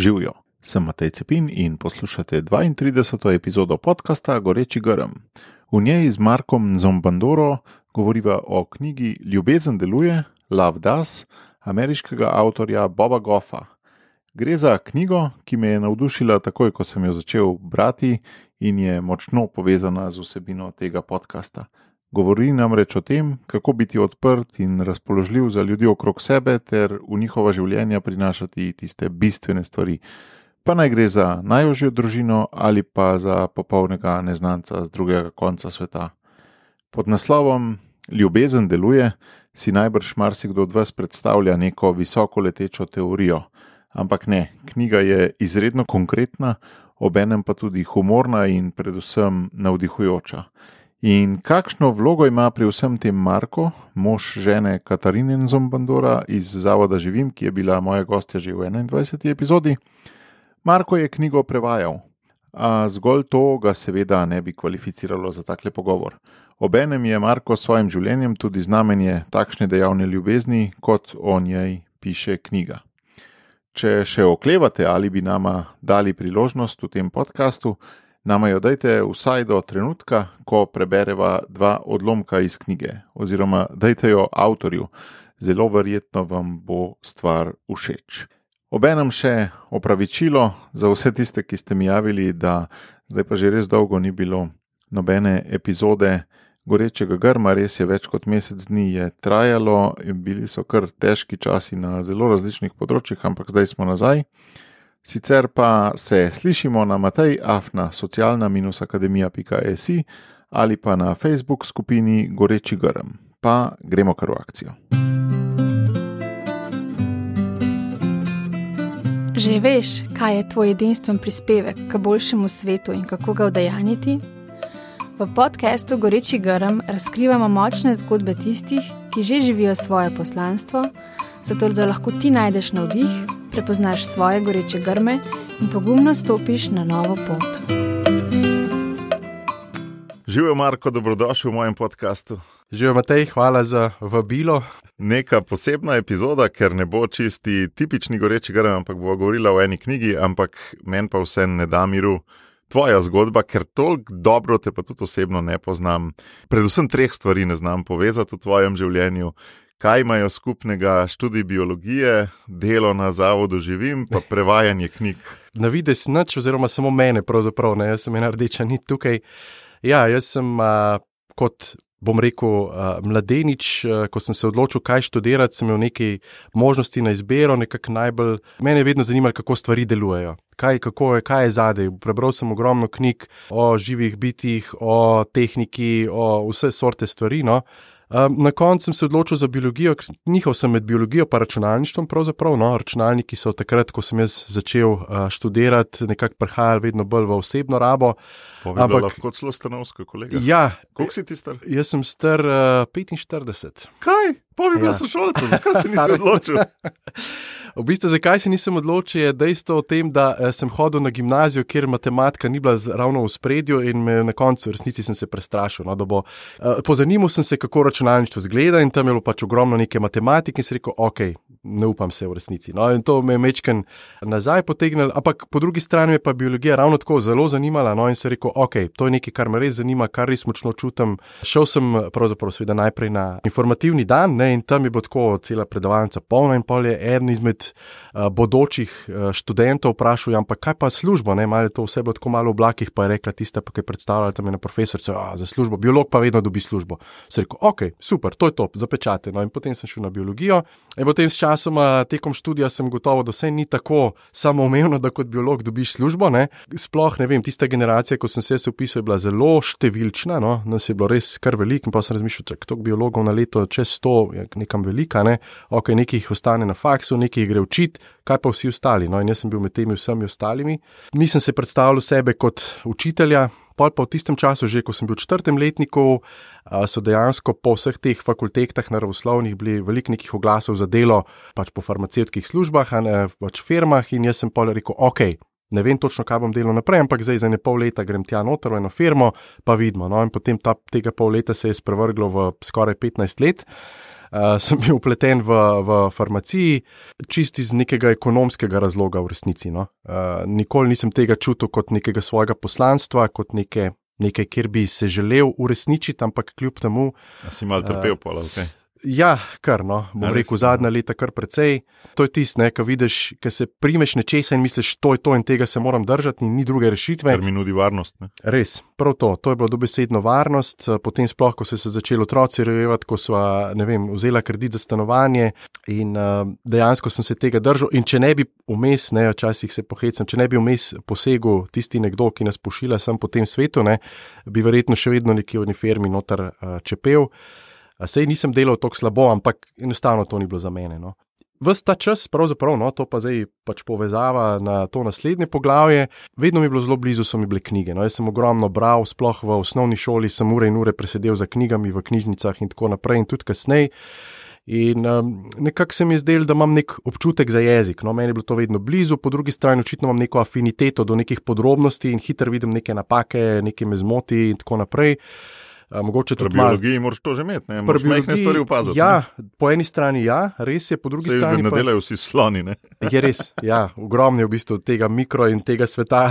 Živijo, sem Matej Cepin in poslušate 32. epizodo podcasta Goreči grm. V njej z Markom Zombandoro govoriva o knjigi Ljubezen deluje, Love Does, ameriškega avtorja Boba Goffa. Gre za knjigo, ki me je navdušila takoj, ko sem jo začel brati in je močno povezana z vsebino tega podcasta. Govori namreč o tem, kako biti odprt in razpoložljiv za ljudi okrog sebe, ter v njihova življenja prinašati tiste bistvene stvari. Pa naj gre za najožjo družino ali pa za popolnega neznanca z drugega konca sveta. Pod naslovom Ljubezen deluje si najbrž marsikdo od vas predstavlja neko visoko letečo teorijo. Ampak ne, knjiga je izredno konkretna, obenem pa tudi humorna in predvsem navdihujoča. In kakšno vlogo ima pri vsem tem Marko, mož žene Katarine Zombandora iz Zavoda Živim, ki je bila moja gostja že v 21. epizodi? Marko je knjigo prevajal, a zgolj to ga seveda ne bi kvalificiralo za takle pogovor. Obenem je Marko s svojim življenjem tudi znamenje takšne dejavne ljubezni, kot o njej piše knjiga. Če še oklevate, ali bi nama dali priložnost v tem podkastu, Nama jo dajte vsaj do trenutka, ko prebereva dva odlomka iz knjige, oziroma dajte jo avtorju, zelo verjetno vam bo stvar všeč. Obenem še opravičilo za vse tiste, ki ste mi javili, da zdaj pa že res dolgo ni bilo nobene epizode gorečega grma, res je več kot mesec dni je trajalo in bili so kar težki časi na zelo različnih področjih, ampak zdaj smo nazaj. Sicer pa se slišimo na Matej Afna, socialna-akademija.js ali pa na Facebook skupini Goreči grm. Pa gremo kar v akcijo. Že veš, kaj je tvoj edinstven prispevek k boljšemu svetu in kako ga udejaniti? V podkastu Goreči grm razkrivamo močne zgodbe tistih, ki že živijo svoje poslanstvo, zato da lahko ti najdeš navdih prepoznaš svoje goreče grme in pogumno stopiš na novo pot. Živijo, Marko, dobrodošli v mojem podkastu. Živijo, Matej, hvala za vabilo. Neka posebna epizoda, ker ne bo čisti tipični goreči grm, ampak bo govorila o eni knjigi, ampak meni pa vse ne da miru. Tvoja zgodba, ker toliko dobro te pa tudi osebno ne poznam. Predvsem treh stvari ne znam povezati v tvojem življenju, kaj imajo skupnega študij biologije, delo na zavodu živim, pa prevajanje knjig. Na vides nič, oziroma samo mene, pravzaprav, ne, jaz sem ena rdeča nit tukaj. Ja, jaz sem uh, kot. Bom rekel, uh, mladenič, uh, ko sem se odločil, kaj študirati, sem imel nekaj možnosti na izbiro, nekako najbolj. Mene je vedno zanimalo, kako stvari delujejo, kaj, kako je, kaj je zadaj. Prebral sem ogromno knjig o živih bitjih, o tehniki, o vse sorte stvari. No. Na koncu sem se odločil za biologijo, njihov sem med biologijo in računalništvom. No, računalniki so takrat, ko sem jaz začel uh, študirati, nekako prihajali vedno bolj v osebno rabo. Ampak kot zelo stanovsko, kolega. Ja, koliko si ti star? Jaz sem star uh, 45. Kaj? Povej, ja. so šolci, zakaj se nisi odločil? V bistvu, zakaj se nisem odločil, je dejstvo o tem, da uh, sem hodil na gimnazijo, kjer matematika ni bila ravno v spredju in me na koncu v resnici sem se prestrašil. No, bo, uh, pozanimal sem se, kako računalništvo zgleda in tam je bilo pač ogromno neke matematike in si rekel, ok, ne upam se v resnici. No, in to me je mečken nazaj potegnil, ampak po drugi strani je pa biologija ravno tako zelo zanimala. No, in se rekel, ok, to je nekaj, kar me res zanima, kar res močno čutim. Šel sem pravzaprav seveda najprej na informativni dan ne, in tam je bilo tako cela predavalnica polna in pol je eden izmed uh, bodočih uh, študentov vprašal, ja, ampak kaj pa službo, ne, malo je to vse bilo tako malo v oblakih, pa je rekla tista, ki je predstavljala tam ena profesorica, ja, za službo, biolog pa vedno dobi službo. Se rekel, ok, super, to je to, zapečate. No, in potem sem šel na biologijo in potem s časom, tekom študija, sem gotovo, da vse ni tako samoumevno, da kot biolog dobiš službo. Ne. Sploh ne vem, tista generacija, ko sem se upisal, je bila zelo številčna, no? nas je bilo res kar veliko in pa sem razmišljal, da je to biologov na leto čez sto, nekam velika, ne? ok, nekaj jih ostane na faksu, nekaj jih gre učiti, kaj pa vsi ostali. No? In jaz sem bil med temi vsemi ostalimi. Nisem se predstavljal sebe kot učitelja. Pol pa v tistem času, že ko sem bil v četrtem letniku, so dejansko po vseh teh fakultetah naravoslovnih bili veliko nekih oglasov za delo pač po farmacevtskih službah, ne pač firmah. In jaz sem pa rekel, ok, ne vem točno, kaj bom delal naprej, ampak zdaj za ne pol leta grem tja noter v eno firmo, pa vidimo. No, in potem ta, tega pol leta se je sprevrglo v skoraj 15 let. Uh, sem bil upleten v, v farmaciji, čisti iz nekega ekonomskega razloga, v resnici. No. Uh, nikoli nisem tega čutil kot nekega svojega poslanstva, kot neke, nekaj, kjer bi se želel uresničiti, ampak kljub temu. A si mal trpel, uh, pa lahko. Okay. Ja, kar no, bom ja, rekel, zadnja leta kar precej. To je tisto, kar vidiš, ki se primeš nečesa in misliš, to je to in tega se moram držati, in ni druge rešitve. Ker mi nudi varnost. Ne? Res, prav to. To je bilo dobesedno varnost. Potem, sploh, ko so se začeli otroci rojevati, ko so vzeli kredit za stanovanje in uh, dejansko sem se tega držal. In če ne bi vmes, ne, včasih se pohecam, če ne bi vmes posegel tisti nekdo, ki nas pošilja sem po tem svetu, ne, bi verjetno še vedno neki v uniformi noter uh, čepel. Sej nisem delal tako slabo, ampak enostavno to ni bilo za mene. No. Ves ta čas, pravzaprav, no, to pa zdaj pač povezava na to naslednje poglavje, vedno mi je bilo zelo blizu, so mi bile knjige. No. Jaz sem ogromno bral, sploh v osnovni šoli sem ure in ure presedel za knjigami v knjižnicah in tako naprej, in tudi kasneje. In um, nekako se mi je zdelo, da imam nek občutek za jezik. No, meni je bilo to vedno blizu, po drugi strani očitno imam neko afiniteto do nekih podrobnosti in hitro vidim neke napake, nekaj me zmoti in tako naprej. Mogoče tudi malo. Pri biologiji moraš to že imeti, ne moreš majhne stvari opaziti. Ja, ne? po eni strani ja, res je, po drugi Sej strani. Ne delajo vsi sloni. Ne? Je res, ja, ogromno je v bistvu tega mikro in tega sveta,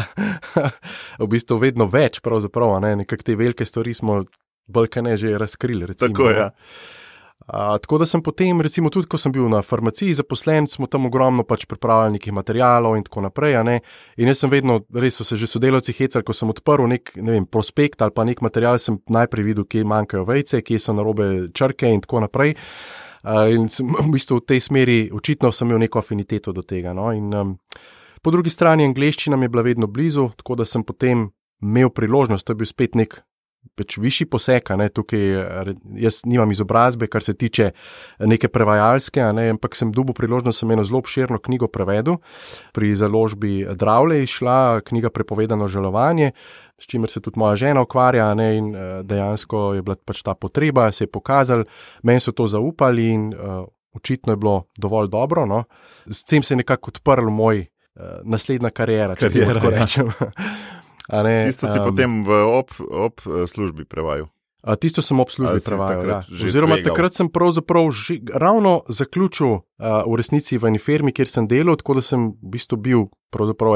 v bistvu vedno več, pravzaprav, ne, nekak te velike stvari smo bolj kaj ne že razkrili. Recimo, Tako je. Ja tako da sem potem, recimo, tudi ko sem bil na farmaciji zaposlen, smo tam ogromno pač pripravljali nekih materialov in tako naprej. In jaz sem vedno, res so se že sodelavci hecali, ko sem odprl nek ne vem, prospekt ali pa nek material, sem najprej videl, kje manjkajo vejce, kje so narobe črke in tako naprej. Uh, in sem, v bistvu v tej smeri, očitno sem imel neko afiniteto do tega. No? In, um, po drugi strani, angliščina mi je bila vedno blizu, tako da sem potem imel priložnost, to je bil spet nek pač višji poseg. Tukaj jaz nimam izobrazbe, kar se tiče neke prevajalske, ne, ampak sem dubo priložnost, sem eno zelo obširno knjigo prevedel. Pri založbi Dravle je išla knjiga Prepovedano žalovanje. S čimer se tudi moja žena ukvarja, ne, in uh, dejansko je bila pač ta potreba, se je pokazal, meni so to zaupali, in uh, očitno je bilo dovolj dobro. No. S tem se je nekako odprl moj uh, naslednja karijera, če lahko ja. rečem. Tisto si um, potem v ob, ob eh, službi prevajal. A, tisto sem ob službi prevajal. Ja. Oziroma, tvegal. takrat sem pravzaprav že ravno zaključil uh, v resnici v eni firmi, kjer sem delal, tako da sem v bistvu bil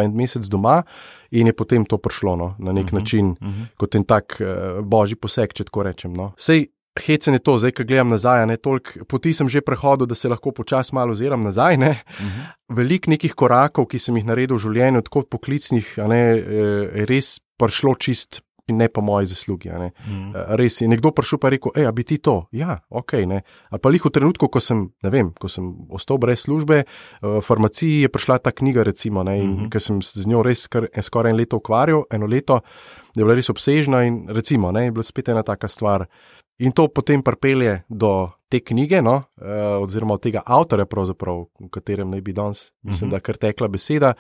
en mesec doma in je potem to prišlo no, na nek uh mhm, -huh, način uh mhm. -huh. kot en tak uh, božji poseg, če tako rečem. No. Sej, Hecen je to, zdaj, ko gledam nazaj, ne toliko poti sem že prehodil, da se lahko počasi malo oziram nazaj. Ne. Uh mhm. -huh. Veliko nekih korakov, ki sem jih naredil v življenju, tako poklicnih, ne, je res prišlo čist. In ne po moji zaslugi. Mm. Res je. Nekdo prišel pa rekel, da bi ti to. Ja, ok. Ne. Ali pa jih v trenutku, ko sem, vem, ko sem ostal brez službe, v farmaciji je prišla ta knjiga, recimo, ne, in mm -hmm. ker sem z njo res skor, skoraj en leto ukvarjal, eno leto, je bila res obsežna in recimo, ne, je bila spet ena taka stvar, In to potem pripelje do te knjige, no, uh, oziroma tega avtorja, v katerem naj bi danes, mislim, -huh. da kar tekla beseda.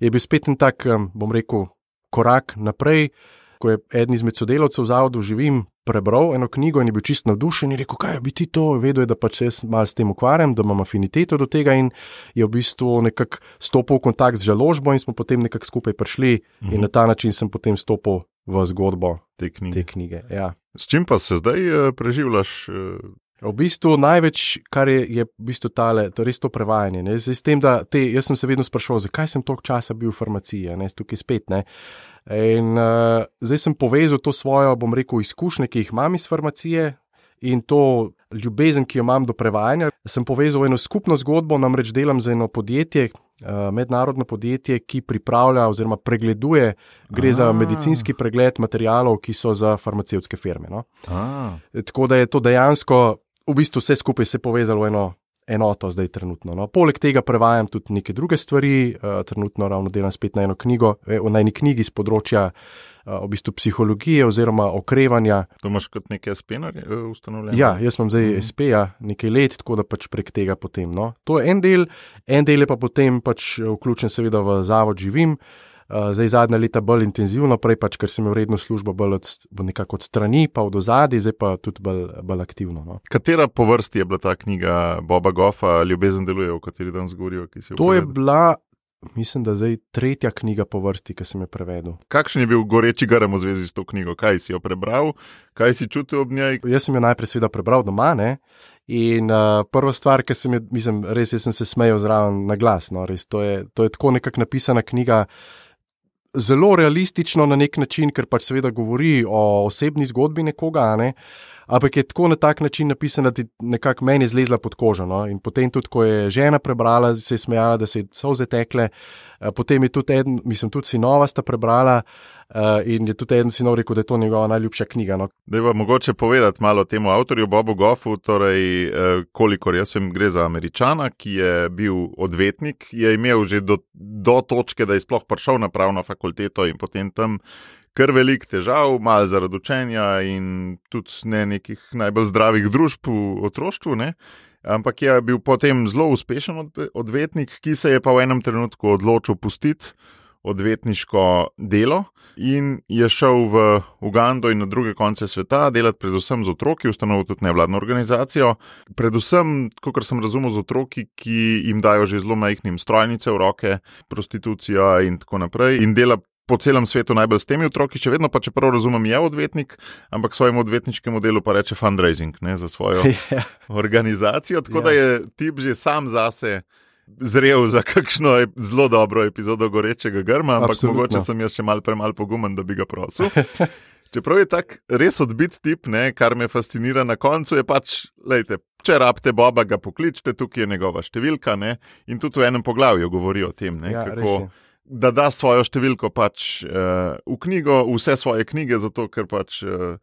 Je bil spet en tak, bom rekel, korak naprej. Ko je eden izmed sodelavcev v zavodu živim, prebral eno knjigo in je bil čist navdušen in rekel: Kaj bi ti to? Vedel je, da pač jaz malo s tem ukvarjam, da imam afiniteto do tega in je v bistvu nekako stopil v kontakt z žaložbo in smo potem nekako skupaj prišli -huh. in mhm. na ta način sem potem stopil v zgodbo te knjige. Te knjige ja. S čim pa se zdaj uh, preživljaš? Uh... V bistvu največ, kar je, je v bistvu tale, to res to prevajanje. Zdaj, tem, te, jaz sem se vedno sprašoval, zakaj sem toliko časa bil v farmaciji, ne, tukaj spet. Ne. In uh, zdaj sem povezal to svojo, bom rekel, izkušnje, ki jih imam iz farmacije in to ljubezen, ki jo imam do prevajanja. Sem povezal eno skupno zgodbo, namreč delam za eno podjetje, uh, mednarodno podjetje, ki pripravlja oziroma pregleduje, gre A. za medicinski pregled materijalov, ki so za farmacevtske firme. No. Tako da je to dejansko v bistvu vse skupaj se povezalo v eno enoto zdaj trenutno. No. Poleg tega prevajam tudi neke druge stvari, uh, trenutno ravno delam spet na eno knjigo, eh, na eni knjigi z področja uh, v bistvu psihologije oziroma okrevanja. To imaš kot neke SP-je ustanovljene? Ja, jaz imam zdaj mm -hmm. SP-ja nekaj let, tako da pač prek tega potem. No. To je en del, en del je pa potem pač vključen seveda v zavod živim. Uh, zdaj, zadnja leta bolj intenzivno, prej pač, ker sem imel redno službo bolj od, nekako od strani, pa od ozadja, zdaj pa tudi bolj, bolj aktivno. No. Katera po vrsti je bila ta knjiga Boba Goffa, Ljubezen deluje, o kateri danes govorijo? To je bila mislim, da je zdaj tretja knjiga po vrsti, ki sem jo prevedel. Kakšen je bil goreči grem v zvezi s to knjigo? Kaj si jo prebral, kaj si čutil ob njej? Jaz sem jo najprej seveda prebral doma. Ne? In uh, prva stvar, ki sem jo, mislim, res sem se smejal zraven na glas. No, res, to, je, to je tako nekako napisana knjiga. Zelo realistično na nek način, ker pač seveda govori o osebni zgodbi nekoga, ne? ampak je tako na tak način napisana, da ti nekako meni zlezla pod kožo. No? In potem tudi, ko je žena prebrala, se je smejala, da se so vse tekle, potem je tudi eden, mislim, tudi sinova sta prebrala. Uh, in je tudi eden sinov rekel, da je to njegova najljubša knjiga. No. Da je mogoče povedati malo o tem avtorju Bobu Goffu, torej, uh, kolikor jaz vem, gre za američana, ki je bil odvetnik, je imel že do, do točke, da je sploh prišel na pravno fakulteto in potem tam kar velik težav, malo zaradi učenja in tudi ne nekih najbolj zdravih družb v otroštvu. Ne. Ampak je bil potem zelo uspešen odvetnik, ki se je pa v enem trenutku odločil pustiti odvetniško delo in je šel v Ugando in na druge konce sveta delati predvsem z otroki, ustanovil tudi nevladno organizacijo. Predvsem, kot sem razumel, z otroki, ki jim dajo že zelo majhnim strojnice v roke, prostitucija in tako naprej. In dela po celem svetu najbolj s temi otroki, še vedno pa, čeprav razumem, je odvetnik, ampak svojemu odvetniškemu delu pa reče fundraising ne, za svojo yeah. Ja. organizacijo. Tako yeah. da ja. je tip že sam zase. Zrel za kakšno zelo dobro epizodo gorečega grma, ampak Absolutno. mogoče sem jaz še mal premalo pogumen, da bi ga prosil. Čeprav je tak res odbit tip, ne, kar me fascinira na koncu, je pač, lejte, če rabite Boba, ga pokličite, tukaj je njegova številka. Ne, in tudi v enem poglavju govori o tem, ne, ja, kako da da svojo številko pač, uh, v knjigo, vse svoje knjige, zato ker pač. Uh,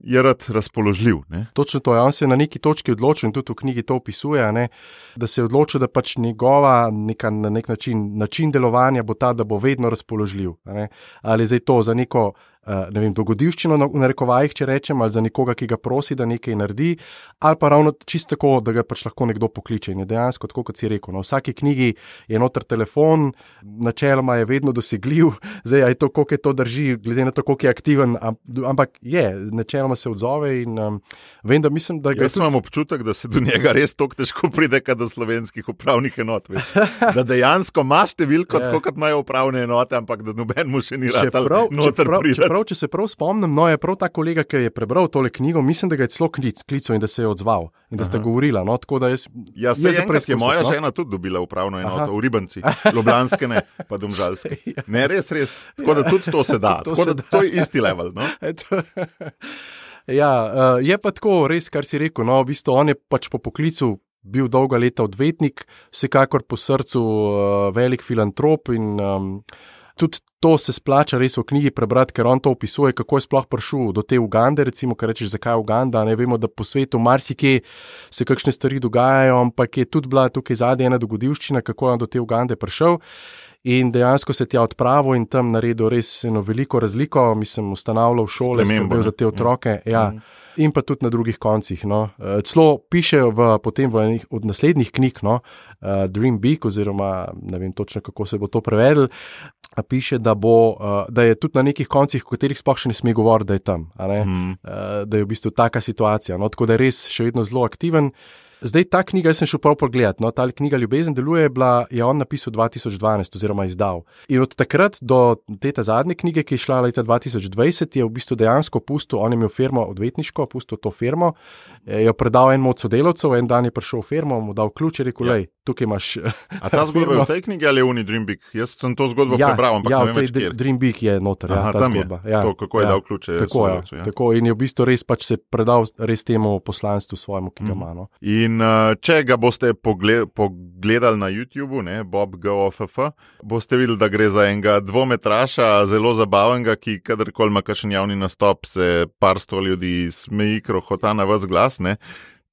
Je rad razpoložljiv. Ne? Točno to je. On se je na neki točki odločil in tudi v knjigi to opisuje, ne? da se je odločil, da pač njegova neka, na nek način, način delovanja bo ta, da bo vedno razpoložljiv. Ali zdaj to za neko Eh, vem, dogodivščino, v narekovajih, če rečem, ali za nekoga, ki ga prosi, da nekaj naredi, ali pa ravno čisto tako, da ga pač lahko nekdo pokliče. In je dejansko, tako kot si rekel, na no, vsaki knjigi je noter telefon, načeloma je vedno dosegljiv, zdaj je to, koliko je to drži, glede na to, koliko je aktiven, ampak je, načeloma se odzove. In, um, vem, da mislim, da ga. Jaz tudi... imam občutek, da se do njega res tako težko pride, kot do slovenskih upravnih enot. Veš. Da dejansko imaš številko, ja. kot imajo upravne enote, ampak da noben mu še ni rekel prav, če se prav spomnim, no, je prav ta kolega, ki je prebral tole knjigo, mislim, da ga je celo klic, klical in da se je odzval in da sta govorila. No, jaz, ja, se prej, ki je moja no? žena tudi dobila upravno enoto Aha. v Ribanci, Ljubljanske, ne pa Domžalske. Ja. Ne, res, res. Tako da tudi to se da. to, se da. to je isti level. No? ja, uh, je pa tako, res, kar si rekel. No, v bistvu on je pač po poklicu. Bil dolga leta odvetnik, vsekakor po srcu uh, velik filantrop in um, tudi to se splača res v knjigi prebrati, ker on to opisuje, kako je sploh prišel do te Ugande. Recimo, ker rečeš, zakaj je Uganda. Ne vemo, da po svetu marsikje se kakšne stvari dogajajo, ampak je tudi bila tukaj zadnja ena dogodivščina, kako je do te Ugande prišel. In dejansko se tja odpravil in tam naredil res eno veliko razliko, mislim, ustanavljal šole, skrbel za te otroke. Ja. Ja. In pa tudi na drugih koncih. No. Eh, celo pišejo v, potem v enih od naslednjih knjig, no, uh, Dream Big, oziroma ne vem točno, kako se bo to prevedel, piše, da, bo, uh, da je tudi na nekih koncih, o katerih sploh še ne sme govoriti, da je tam, mm. uh, da je v bistvu taka situacija. No? Tako da je res še vedno zelo aktiven. Zdaj ta knjiga, jaz sem šel prav pogledat. No, ta knjiga Ljubezen deluje, bila, je on napisal 2012, oziroma izdal. In od takrat do te zadnje knjige, ki je šla leta 2020, je v bistvu dejansko pustil, on je imel firmo odvetniško, pustil to firmo, je jo predal enemu od sodelavcev, en dan je prišel v firmo, mu dal ključ in rekel: ja tukaj imaš. A ta zgodba je v tej knjigi ali je Uni Dream Big? Jaz sem to zgodbo ja, prebral, ampak ja, ne vem, če je Dream Big je noter. Ja, Aha, ta zgodba. Je. Ja, to, kako je ja, dal ključe. Tako, ja, ja. tako in je v bistvu res pač se predal res temu poslanstvu svojemu, ki ga ima. No. In uh, če ga boste pogled, pogledali na YouTubu, ne, Bob GOFF, boste videli, da gre za enega dvometraša, zelo zabavnega, ki kadarkoli ima kakšen javni nastop, se par sto ljudi smeji, krohota na vas glas. Ne.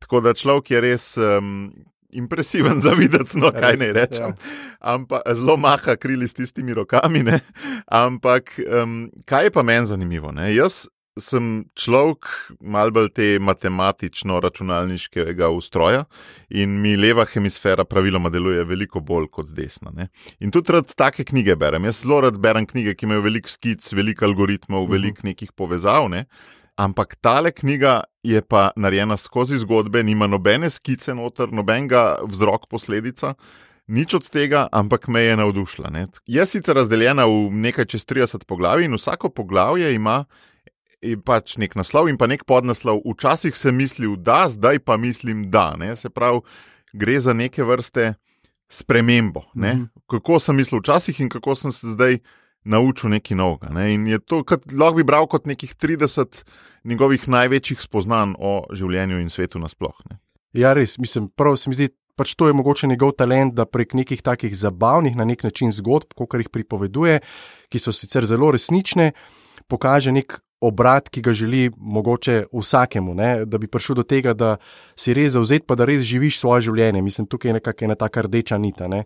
Tako da človek je res um, impresiven za videti, no kaj ne rečem. Ja. Ampak zelo maha krili s tistimi rokami. Ne? Ampak um, kaj je pa meni zanimivo? Ne? Jaz sem človek mal bolj te matematično-računalniškega ustroja in mi leva hemisfera praviloma deluje veliko bolj kot desna. Ne? In tudi rad take knjige berem. Jaz zelo rad berem knjige, ki imajo veliko skic, veliko algoritmov, uh -huh. veliko nekih povezav. Ne? Ampak tale knjiga je pa narejena skozi zgodbe, nima nobene skice noter, nobenega vzrok, posledica. nič od tega, ampak me je navdušila. Ne. Je sicer razdeljena v nekaj čez 30 poglavij in vsako poglavje ima pač nek naslov in pa nek podnaslov. Včasih sem mislil, da, zdaj pa mislim, da. Ne. Se pravi, gre za neke vrste spremembo. Ne. Mm -hmm. Kako sem mislil včasih in kako sem se zdaj naučil nekaj novega. Ne. In je to, kar lahko bi bral kot nekih 30 njegovih največjih spoznanj o življenju in svetu nasplošno. Ja, res, mislim, prvo se mi zdi, pač to je mogoče njegov talent, da prek nekih takih zabavnih, na nek način zgodb, kot jih pripoveduje, ki so sicer zelo resnične, pokaže nek obrat, ki ga želi mogoče vsakemu, ne? da bi prišel do tega, da si res zauzet, pa da res živiš svoje življenje. Mislim, tukaj je nekakšna taka rdeča nita. Ne?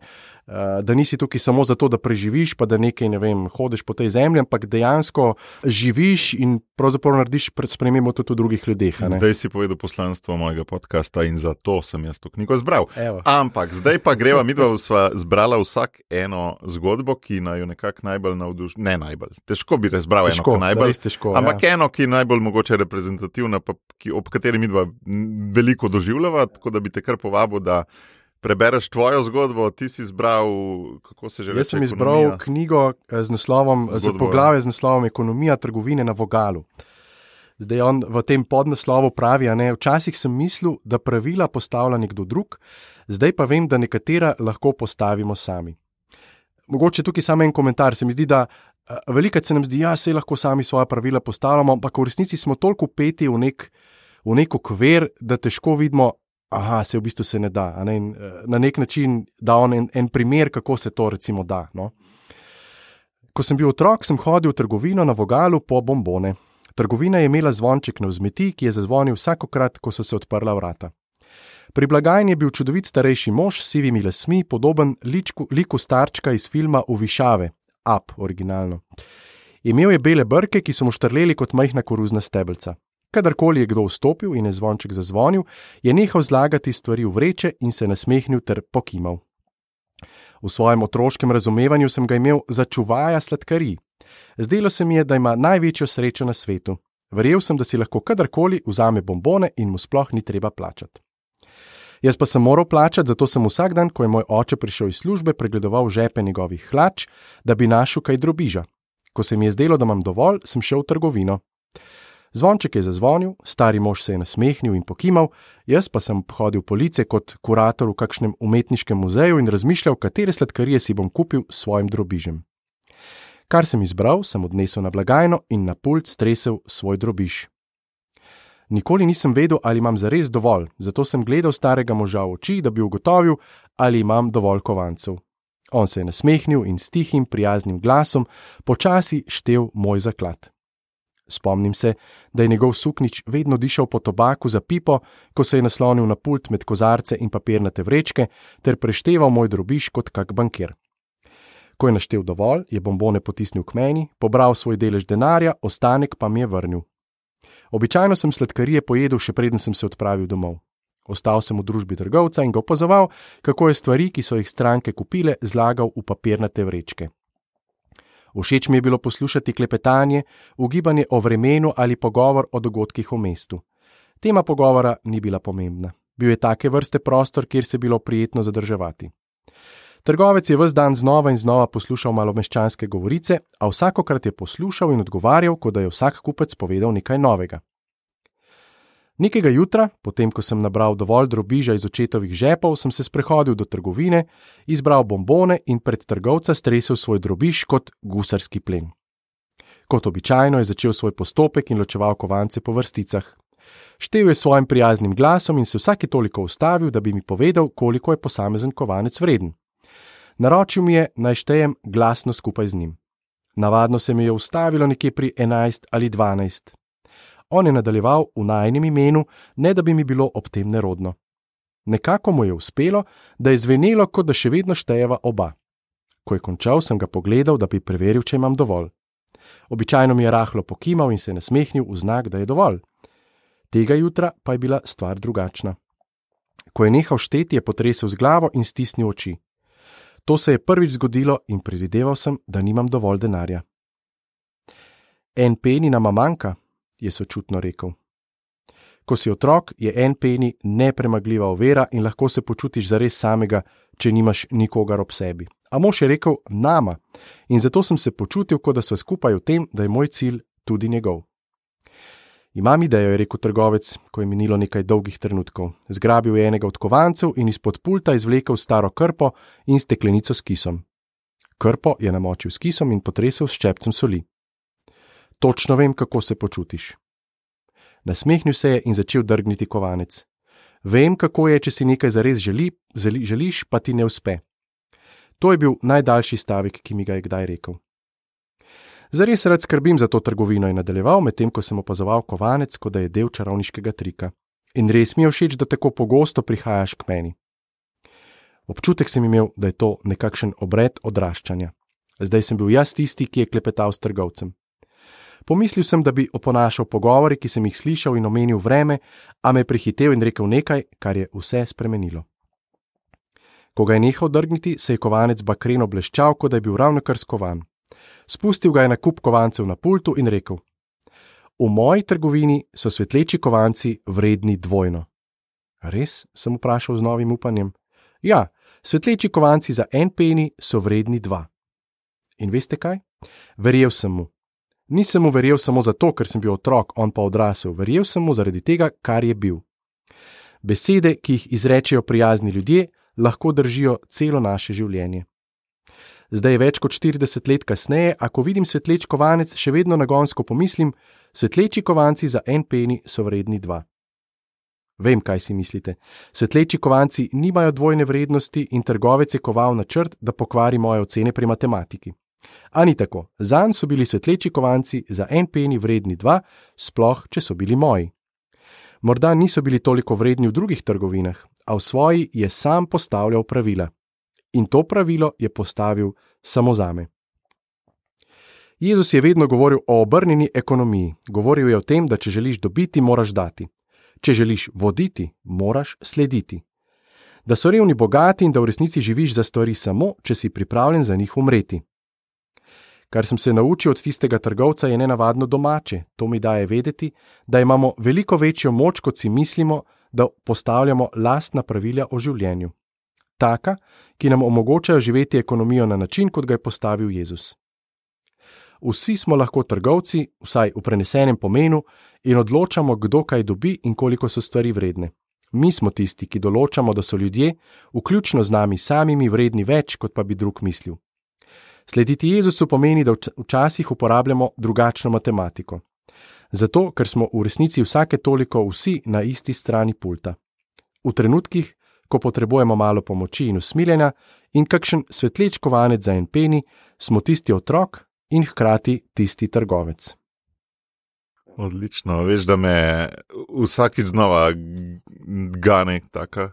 Uh, da nisi tukaj samo zato, da preživiš, pa da nekaj ne vem, hodiš po tej zemlji, ampak dejansko živiš in pravzaprav narediš spremembo tudi v drugih ljudeh. Zdaj si povedal poslanstvo mojega podcasta in zato sem jaz to knjigo zbral. Evo. Ampak zdaj pa greva, mi dva sva zbrala vsak eno zgodbo, ki naj jo nekako najbolj navduši. Ne najbolj, težko bi razbral eno najbolj. Težko, ampak ja. eno, ki je najbolj mogoče reprezentativna, pa, ki, ob kateri mi dva veliko doživljava, tako da bi te kar povabil, da prebereš tvojo zgodbo. Ti si izbral, kako se že reče. Jaz sem izbral ekonomija. knjigo eh, z naslovom, z poglavje z naslovom Ekonomija trgovine na Vogalu. Zdaj on v tem podnaslovu pravi, da včasih sem mislil, da pravila postavlja nekdo drug, zdaj pa vem, da nekatera lahko postavimo sami. Mogoče tukaj samo en komentar. Se mi zdi, da Veliko se nam zdi, da ja, se lahko sami svoje pravila postavljamo, ampak v resnici smo toliko upeti v nek, v nek okvir, da težko vidimo, da se v bistvu se ne da. Ne? In, na nek način da on en, en primer, kako se to recimo da. No? Ko sem bil otrok, sem hodil v trgovino na Vogalu po bombone. Trgovina je imela zvonček na vzmeti, ki je zazvonil vsakokrat, ko so se odprla vrata. Pri blagajni je bil čudovit starejši mož s sivimi lasmi, podoben ličku, liku starčka iz filma Uvišave, Up, originalno. Imel je bele brke, ki so mu štrleli kot majhna koruzna stebelca. Kadarkoli je kdo vstopil in je zvonček zazvonil, je nehal zlagati stvari v vreče in se nasmehnil ter pokimal. V svojem otroškem razumevanju sem ga imel za čuvaja sladkarij. Zdelo se mi je, da ima največjo srečo na svetu. Verjel sem, da si lahko kadarkoli vzame bombone in mu sploh ni treba plačati. Jaz pa sem moral plačati, zato sem vsak dan, ko je moj oče prišel iz službe, pregledoval žepe njegovih hlač, da bi našel kaj drobiža. Ko se mi je zdelo, da imam dovolj, sem šel v trgovino. Zvonček je zazvonil, stari mož se je nasmehnil in pokimal, jaz pa sem hodil po lice kot kurator v kakšnem umetniškem muzeju in razmišljal, katere sladkarije si bom kupil s svojim drobižem. Kar sem izbral, sem odnesel na blagajno in na pult stresel svoj drobiž. Nikoli nisem vedel, ali imam zares dovolj, zato sem gledal starega moža v oči, da bi ugotovil, ali imam dovolj kovancev. On se je nasmehnil in s tihim, prijaznim glasom počasi štev moj zaklad. Spomnim se, da je njegov suknič vedno dišal po tobaku za pipo, ko se je naslonil na pult med kozarce in papirnate vrečke, ter prešteval moj drobiš kot kak bankir. Ko je naštel dovolj, je bombone potisnil k meni, pobral svoj delež denarja, ostanek pa mi je vrnil. Običajno sem sladkarije pojedel, še preden sem se odpravil domov. Ostal sem v družbi trgovca in ga opazoval, kako je stvari, ki so jih stranke kupile, zlagal v papirnate vrečke. Všeč mi je bilo poslušati klepetanje, ugibanje o vremenu ali pogovor o dogodkih v mestu. Tema pogovora ni bila pomembna. Bil je take vrste prostor, kjer se je bilo prijetno zadrževati. Trgovec je vse dan znova in znova poslušal malomeščanske govorice, a vsakokrat je poslušal in odgovarjal, kot da je vsak kupec povedal nekaj novega. Nekega jutra, potem ko sem nabral dovolj drobiža iz očetovih žepov, sem se sprehodil do trgovine, izbral bombone in pred trgovca stresel svoj drobiž kot gusarski plen. Kot običajno je začel svoj postopek in ločeval kovance po vrsticah. Štev je svojim prijaznim glasom in se vsake toliko ustavil, da bi mi povedal, koliko je posamezen kovanec vreden. Naročil mi je, naj štejem glasno skupaj z njim. Navadno se mi je ustavilo nekje pri 11 ali 12. On je nadaljeval v najnem imenu, ne da bi mi bilo ob tem nerodno. Nekako mu je uspelo, da je zvenelo, kot da še vedno štejeva oba. Ko je končal, sem ga pogledal, da bi preveril, če imam dovolj. Običajno mi je rahlo pokimal in se nasmehnil v znak, da je dovolj. Tega jutra pa je bila stvar drugačna. Ko je nehal šteti, je potresel z glavo in stisnil oči. To se je prvič zgodilo in predvideval sem, da nimam dovolj denarja. En peni nama manjka, je sočutno rekel. Ko si otrok, je en peni nepremagljiva ovira in lahko se počutiš zares samega, če nimaš nikogar ob sebi. A mož je rekel: Nama. In zato sem se počutil, kot da smo skupaj v tem, da je moj cilj tudi njegov. Imam idejo, je rekel trgovec, ko je minilo nekaj dolgih trenutkov. Zgrabil je enega od kovancev in izpod pulta izvlekel staro krpo in steklenico s kisom. Krpo je namočil s kisom in potresel s ščepcem soli. Točno vem, kako se počutiš. Nasmehnil se je in začel drgniti kovanec. Vem, kako je, če si nekaj zares želi, želi, želiš, pa ti ne uspe. To je bil najdaljši stavek, ki mi ga je kdaj rekel. Zares rad skrbim za to trgovino in nadaljeval, medtem ko sem opazoval kovanec, kot da je del čarovniškega trika. In res mi je všeč, da tako pogosto prihajaš k meni. Občutek sem imel, da je to nekakšen obred odraščanja. Zdaj sem bil jaz tisti, ki je klepetal s trgovcem. Pomislil sem, da bi oponašal pogovore, ki sem jih slišal in omenil vreme, a me je prehitev in rekel nekaj, kar je vse spremenilo. Ko ga je nehal drgniti, se je kovanec bakreno bleščal, kot da je bil ravno kar skovan. Spustil ga je na kup kovancev na pultu in rekel: V moji trgovini so svetleči kovanci vredni dvojno. Res? sem vprašal z novim upanjem. Ja, svetleči kovanci za en peni so vredni dva. In veste kaj? Verjel sem mu. Nisem mu verjel samo zato, ker sem bil otrok, on pa odrasel, verjel sem mu zaradi tega, kar je bil. Besede, ki jih izrečejo prijazni ljudje, lahko držijo celo naše življenje. Zdaj več kot 40 let kasneje, ko vidim svetleč kovanec, še vedno nagonsko pomislim: svetleči kovanci za en peni so vredni dva. Vem, kaj si mislite. Svetleči kovanci nimajo dvojne vrednosti in trgovec je koval na črt, da pokvari moje ocene pri matematiki. Ani tako, zanj so bili svetleči kovanci za en peni vredni dva, sploh če so bili moji. Morda niso bili toliko vredni v drugih trgovinah, a v svoji je sam postavljal pravila. In to pravilo je postavil samo za me. Jezus je vedno govoril o obrnjeni ekonomiji. Govoril je o tem, da če želiš dobiti, moraš dati. Če želiš voditi, moraš slediti. Da so revni bogati in da v resnici živiš za stvari samo, če si pripravljen za njih umreti. Kar sem se naučil od tistega trgovca, je nenavadno domače. To mi daje vedeti, da imamo veliko večjo moč, kot si mislimo, da postavljamo lastna pravila o življenju. Taka, ki nam omogočajo živeti ekonomijo na način, kot ga je postavil Jezus. Vsi smo lahko trgovci, vsaj v prenesenem pomenu, in odločamo, kdo kaj dobi in koliko so stvari vredne. Mi smo tisti, ki določamo, da so ljudje, vključno z nami samimi, vredni več, kot pa bi drug mislil. Slediti Jezusu pomeni, da včasih uporabljamo drugačno matematiko. Zato, ker smo v resnici vsake toliko vsi na isti strani pulta. V trenutkih, ko potrebujemo malo pomoči in usmiljenja, in kakšen svetleč kovanec za en peni, smo tisti otrok in hkrati tisti trgovec. Odlično, veš, da me vsakič znova gane taka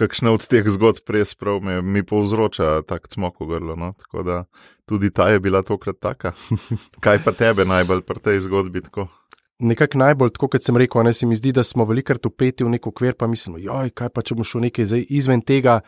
kakšna od teh zgodb res prav me, mi povzroča tako smoko grlo. No? Tako da tudi ta je bila tokrat taka. Kaj pa tebe najbolj pri tej zgodbi? Tako? Nekako najbolj, tako kot sem rekel, ne se mi zdi, da smo velikokrat upeti v neko okvir, pa mislimo, joj, kaj pa če bomo šli nekaj izven tega.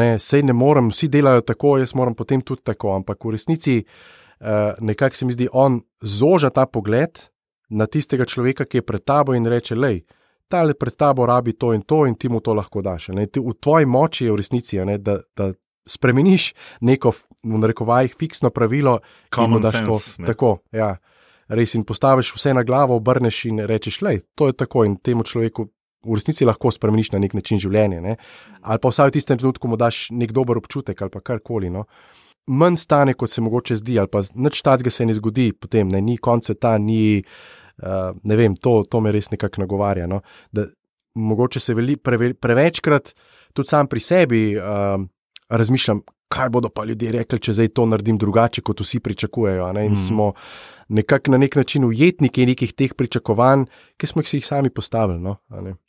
Ne, sej ne morem, vsi delajo tako, jaz moram potem tudi tako. Ampak v resnici uh, nekako se mi zdi, on zoža ta pogled na tistega človeka, ki je pred tabo in reče: Lej, ta le pred tabo rabi to in to, in ti mu to lahko daš. Ti, v tvoji moči je v resnici, ne, da, da spremeniš neko, v narekovajih, fiksno pravilo, ki mu daš to. Tako, ja. Res in postaviš vse na glavo, obrneš in rečeš, je to tako in temu človeku. V resnici lahko spremeniš na nek način življenje, ne? ali pa vsaj v tistem trenutku mu daš nek dober občutek, ali pa karkoli. No? Manj stane, kot se mogoče zdi, ali pa nič tacga se ne zgodi, potem ne, ni konca ta, ni uh, Uh, ne vem, to, to me res nekako nagovarja. No? Da, mogoče se veli, preve, prevečkrat tudi sam pri sebi uh, razmišljam, kaj bodo pa ljudje rekli, če zdaj to naredim drugače, kot vsi pričakujejo. Ne? In mm. smo nekako na nek način ujetniki nekih teh pričakovanj, ki smo jih sami postavili. No?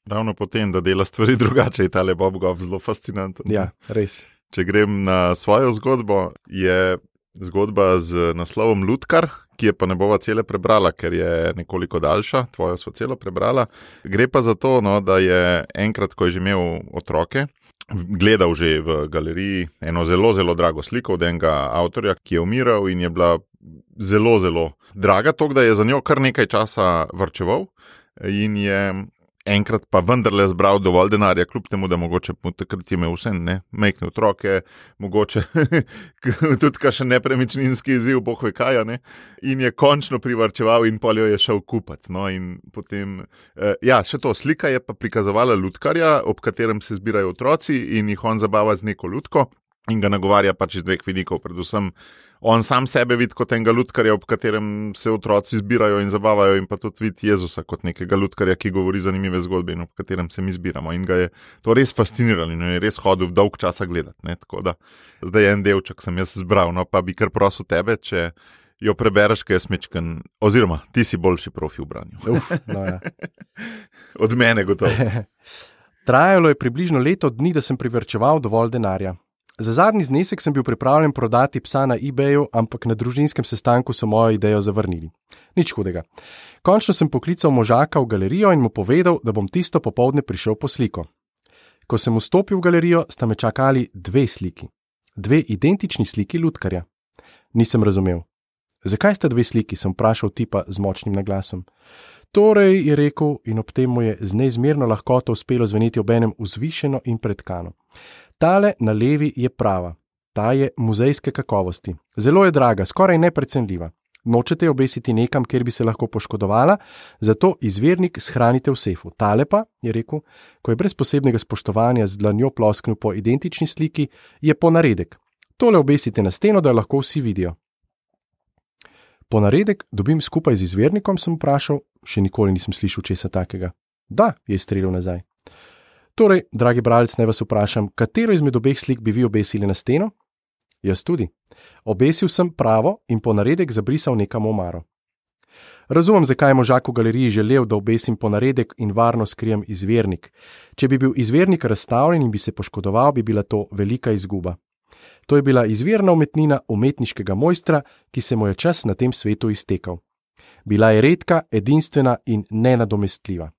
Ravno potem, da dela stvari drugače, je ta le Bob Gov zelo fascinanten. Ja, res. Če grem na svojo zgodbo, je zgodba z naslovom Lutkar, ki je pa ne bova cele prebrala, ker je nekoliko daljša, tvojo smo celo prebrala. Gre pa za to, no, da je enkrat, ko je že imel otroke, gledal že v galeriji eno zelo, zelo drago sliko od enega avtorja, ki je umiral in je bila zelo, zelo draga, to, da je za njo kar nekaj časa vrčeval in je enkrat pa vendarle zbral dovolj denarja, kljub temu, da mogoče takrat je imel vse, ne, mehne otroke, mogoče tudi kakšen nepremičninski izziv, boh ve kaj, ne, in je končno privrčeval in poljo je šel kupati. No, in potem, eh, ja, še to slika je pa prikazovala lutkarja, ob katerem se zbirajo otroci in jih on zabava z neko lutko in ga nagovarja pač iz dveh vidikov, predvsem on sam sebe vidi kot enega lutkarja, ob katerem se otroci zbirajo in zabavajo, in pa tudi vidi Jezusa kot nekega lutkarja, ki govori zanimive zgodbe in ob katerem se mi zbiramo. In ga je to res fasciniralo in je res hodil dolg časa gledati. Ne? Tako da zdaj je en delček, sem jaz zbral, no pa bi kar prosil tebe, če. Jo prebereš, kaj je smečken, oziroma ti si boljši profi v branju. Uf, no ja. Od mene gotovo. Trajalo je približno leto dni, da sem privrčeval dovolj denarja. Za zadnji znesek sem bil pripravljen prodati psa na eBayu, ampak na družinskem sestanku so mojo idejo zavrnili. Nič hudega. Končno sem poklical možaka v galerijo in mu povedal, da bom tisto popovdne prišel po sliko. Ko sem vstopil v galerijo, sta me čakali dve sliki. Dve identični sliki lutkarja. Nisem razumel. Zakaj sta dve sliki? sem vprašal tipa z močnim naglasom. Torej, je rekel, in ob tem mu je z neizmerno lahkoto uspelo zveneti ob enem vzvišeno in predkano. Tale na levi je prava, ta je muzejske kakovosti. Zelo je draga, skoraj neprecenljiva. Nočete obesiti nekam, kjer bi se lahko poškodovala, zato izvirnik shranite v sefu. Tale pa, je rekel, ko je brez posebnega spoštovanja z dlanjo plosknil po identični sliki, je ponaredek. Tole obesite na steno, da jo lahko vsi vidijo. Ponaredek dobim skupaj z izvirnikom, sem vprašal, še nikoli nisem slišal česa takega. Da, je strelil nazaj. Torej, dragi bralec, naj vas vprašam, katero izmed obeh slik bi vi obesili na steno? Jaz tudi. Obesil sem pravo in po naredek zabrisal nekam omaro. Razumem, zakaj je možak v galeriji želel, da obesim po naredek in varno skrijem izvirnik. Če bi bil izvirnik razstavljen in bi se poškodoval, bi bila to velika izguba. To je bila izvirna umetnina umetniškega mojstra, ki se mu je čas na tem svetu iztekel. Bila je redka, edinstvena in nenadomestljiva.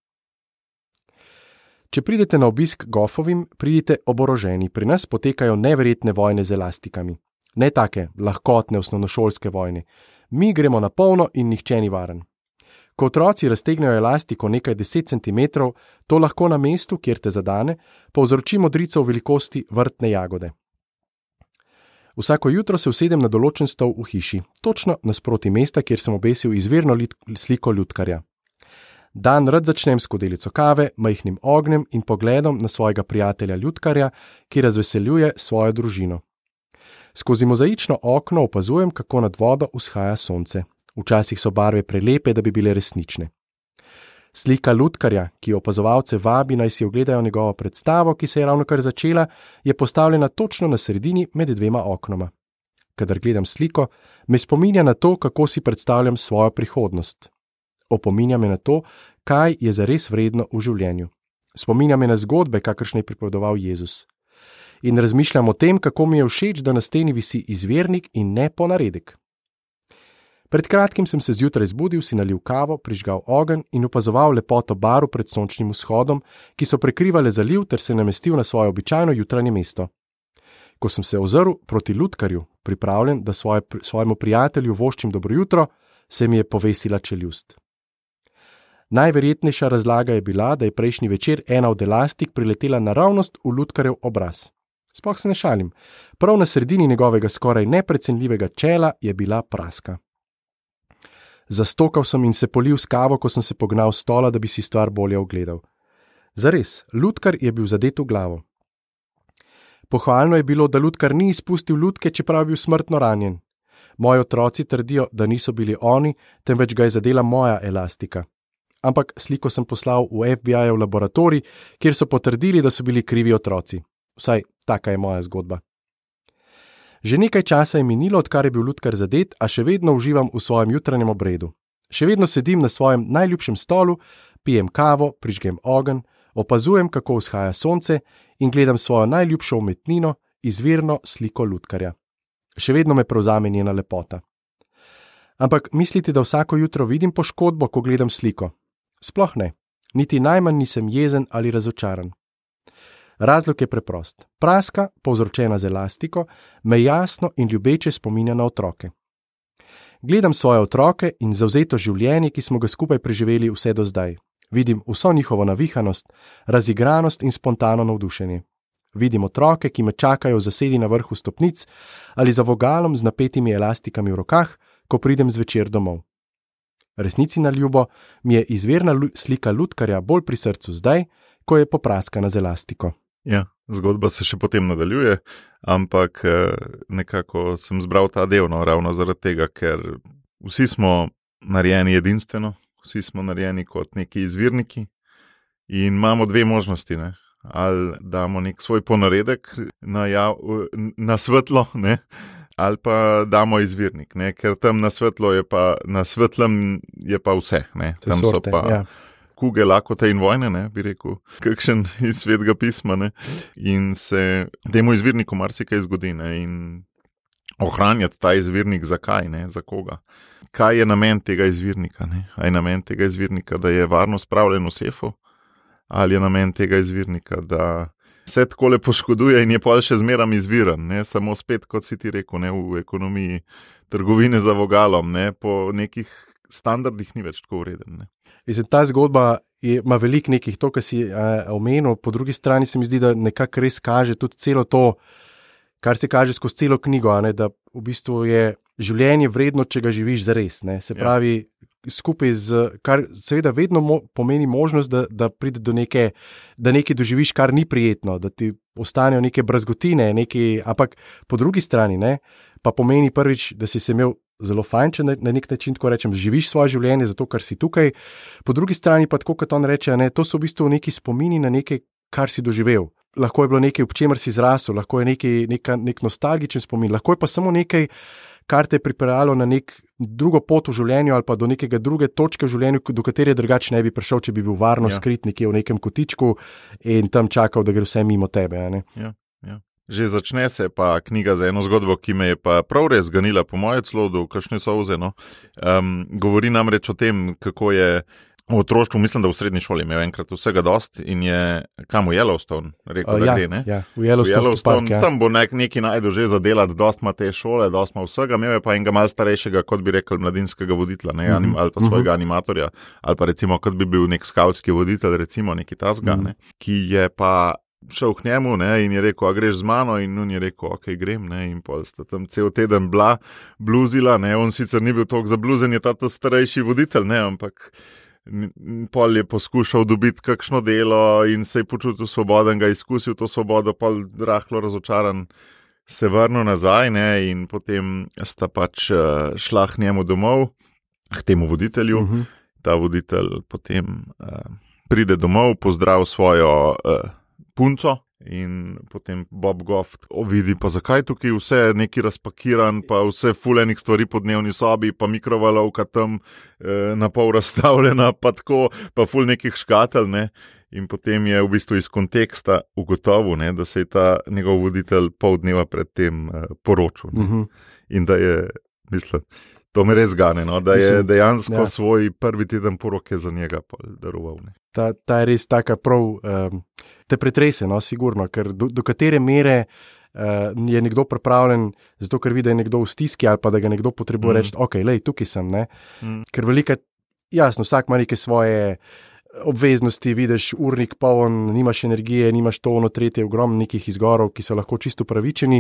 Če pridete na obisk gofovim, pridite oboroženi, pri nas potekajo neverjetne vojne z elastikami. Ne take lahkotne osnovnošolske vojne. Mi gremo na polno in nihče ni varen. Ko otroci raztegnejo elastiko nekaj deset cm, to lahko na mestu, kjer te zadane, povzroči modrico v velikosti vrtne jagode. Vsako jutro se usedem na določen stol v hiši, točno nasproti mesta, kjer sem obesil izvirno sliko ljudkarja. Dan rad začnem s kodelico kave, majhnim ognjem in pogledom na svojega prijatelja Ljudkarja, ki razveseljuje svojo družino. Skozi mozaično okno opazujem, kako nad vodo vzhaja sonce. Včasih so barve prelepe, da bi bile resnične. Slika Ljudkarja, ki opazovalce vabi naj si ogledajo njegovo predstavo, ki se je ravno kar začela, je postavljena točno na sredini med dvema oknoma. Kadar gledam sliko, me spominja na to, kako si predstavljam svojo prihodnost, opominja me na to, kaj je zares vredno v življenju. Spominja me na zgodbe, kakršne je pripovedoval Jezus. In razmišljam o tem, kako mi je všeč, da na steni visi izvirnik in ne ponaredek. Pred kratkim sem se zjutraj zbudil, si nalil kavo, prižgal ogenj in opazoval lepoto baru pred sončnim vzhodom, ki so prekrivale zaliv ter se namestil na svoje običajno jutranje mesto. Ko sem se ozrl proti Ludkarju, pripravljen, da svoje, svojemu prijatelju voščim dobro jutro, se mi je povesila čeljust. Najverjetnejša razlaga je bila, da je prejšnji večer ena od elastik priletela naravnost v Ludkarjev obraz. Sploh se ne šalim, prav na sredini njegovega skoraj neprecenljivega čela je bila praska. Zastokal sem in se polil s kavo, ko sem se pognal s stola, da bi si stvar bolje ogledal. Zares, Ludkar je bil zadet v glavo. Pohvalno je bilo, da Ludkar ni izpustil lutke, čeprav je bil smrtno ranjen. Moji otroci trdijo, da niso bili oni, temveč ga je zadela moja elastika ampak sliko sem poslal v FBI v laboratorij, kjer so potrdili, da so bili krivi otroci. Vsaj taka je moja zgodba. Že nekaj časa je minilo, odkar je bil Ludkar zadet, a še vedno uživam v svojem jutranjem obredu. Še vedno sedim na svojem najljubšem stolu, pijem kavo, prižgem ogenj, opazujem, kako vzhaja sonce in gledam svojo najljubšo umetnino, izvirno sliko Ludkarja. Še vedno me prevzame njena lepota. Ampak mislite, da vsako jutro vidim poškodbo, ko gledam sliko? Sploh ne, niti najmanj nisem jezen ali razočaran. Razlog je preprost. Praska, povzročena z elastiko, me jasno in ljubeče spominja na otroke. Gledam svoje otroke in zauzeto življenje, ki smo ga skupaj preživeli vse do zdaj. Vidim vso njihovo navihanost, razigranost in spontano navdušenje. Vidim otroke, ki me čakajo zasedi na vrhu stopnic ali za vogalom z napetimi elastikami v rokah, ko pridem zvečer domov. Resnici na ljubo mi je izvirna slika lutkarja bolj pri srcu zdaj, ko je popraskana z elastiko. Ja, zgodba se še potem nadaljuje, ampak eh, nekako sem zbral ta del, no, ravno zaradi tega, ker vsi smo narejeni edinstveno, vsi smo narejeni kot neki izvirniki in imamo dve možnosti. Ne? Ali damo nek svoj ponaredek na, jav, na svetlo, ne? Ali pa damo izvirnik, ne? ker tam na svetlo je pa, na svetlem je pa vse. Tam sorte, so pa ja. kuge, lakote in vojne, ne? bi rekel, kakšen iz svetega pisma. Ne? In se temu izvirniku marsikaj zgodi. Ne? In ohranjati ta izvirnik, zakaj, ne? za koga kaj je namen tega izvirnika. Ne? Je namen tega izvirnika, da je varno spravljen v sefu, ali je namen tega izvirnika, da se tako lepo škoduje in je pa še zmeram izviren, ne? samo spet, kot si ti rekel, ne? v ekonomiji trgovine za vogalom, ne? po nekih standardih ni več tako ureden. Mislim, ta zgodba je, ima veliko nekih, to, kar si uh, omenil, po drugi strani se mi zdi, da nekako res kaže tudi celo to, kar se kaže skozi celo knjigo, ne, da v bistvu je življenje vredno, če ga živiš za res. Ne? Se ja. pravi, ja. skupaj z, kar seveda vedno mo pomeni možnost, da, da pride do neke, da nekaj doživiš, kar ni prijetno, da ti ostanejo neke brazgotine, neki, ampak po drugi strani ne, pa pomeni prvič, da si se imel. Zelo fajn, če na, na nek način tako rečem, živiš svoje življenje, zato ker si tukaj. Po drugi strani pa tako, kot on reče, ne, to so v bistvu neki spomini na nekaj, kar si doživel. Lahko je bilo nekaj, v čemer si zrasel, lahko je nekaj, neka, nek nostalgičen spomin, lahko je pa samo nekaj, kar te je pripeljalo na nek drugo pot v življenju ali pa do neke druge točke v življenju, do katere drugače ne bi prišel, če bi bil varno ja. skrit nekje v nekem kotičku in tam čakal, da gre vse mimo tebe. Ja, ja. Že začne se pa knjiga za eno zgodbo, ki me je pa prav res ganila, po mojem, celo do kakšne soze. No. Um, govori namreč o tem, kako je V otroštvu, mislim, da v srednji šoli imel enkrat vsega dost in je kam v Yellowstone rekel, uh, da ja, gre. Ja, v Yellowstone, v Yellowstone park, ja. tam bo nek, neki najdu že za delati, dost ima te šole, dost ima vsega, imel je pa enega mal starejšega, kot bi rekel, mladinskega voditelja, ne, uh -huh, anim, ali pa svojega uh -huh. animatorja, ali pa recimo, kot bi bil nek skautski voditelj, recimo neki tasga, uh -huh. ne, ki je pa. Šel k njemu ne, in je rekel, a greš z mano, in on je rekel, ok, grem. Ne, in pol sta tam cel teden bila, bluzila, ne, on sicer ni bil toliko zabluzen, je ta, ta starejši voditelj, ne, ampak Pol je poskušal dobiti kakšno delo in se je počutil svoboden, ga izkusil to svobodo, pa je rahlo razočaran, se vrnil nazaj ne, in potem sta pač uh, šla k njemu domov, k temu voditelju. Uh mhm. -huh. Ta voditelj potem uh, pride domov, pozdrav svojo uh, punco, In potem Bob Goff vidi, pa zakaj tukaj vse je neki razpakiran, pa vse fulejnih stvari po dnevni sobi, pa mikrovalovka tam eh, na pol razstavljena, pa tako, pa ful nekih škatelj. Ne? In potem je v bistvu iz konteksta ugotovil, ne, da se je ta njegov voditelj pol dneva predtem eh, poročil. Uh mhm. -huh. In da je, mislim, to me res gane, no, da je dejansko ja. svoj prvi teden poroke za njega daroval. Ne ta, ta je res tako prav, um, te pretrese, no, sigurno, ker do, do katere mere uh, je nekdo pripravljen, zato ker vidi, da je nekdo v stiski ali pa da ga nekdo potrebuje mm. reči, ok, lej, tukaj sem. Mm. Ker velika, jasno, vsak ima neke svoje. Obveznosti, vidiš, urnik poln, nimaš energije, nimaš to, ono tretje, ogromno nekih izgorov, ki so lahko čisto pravičeni,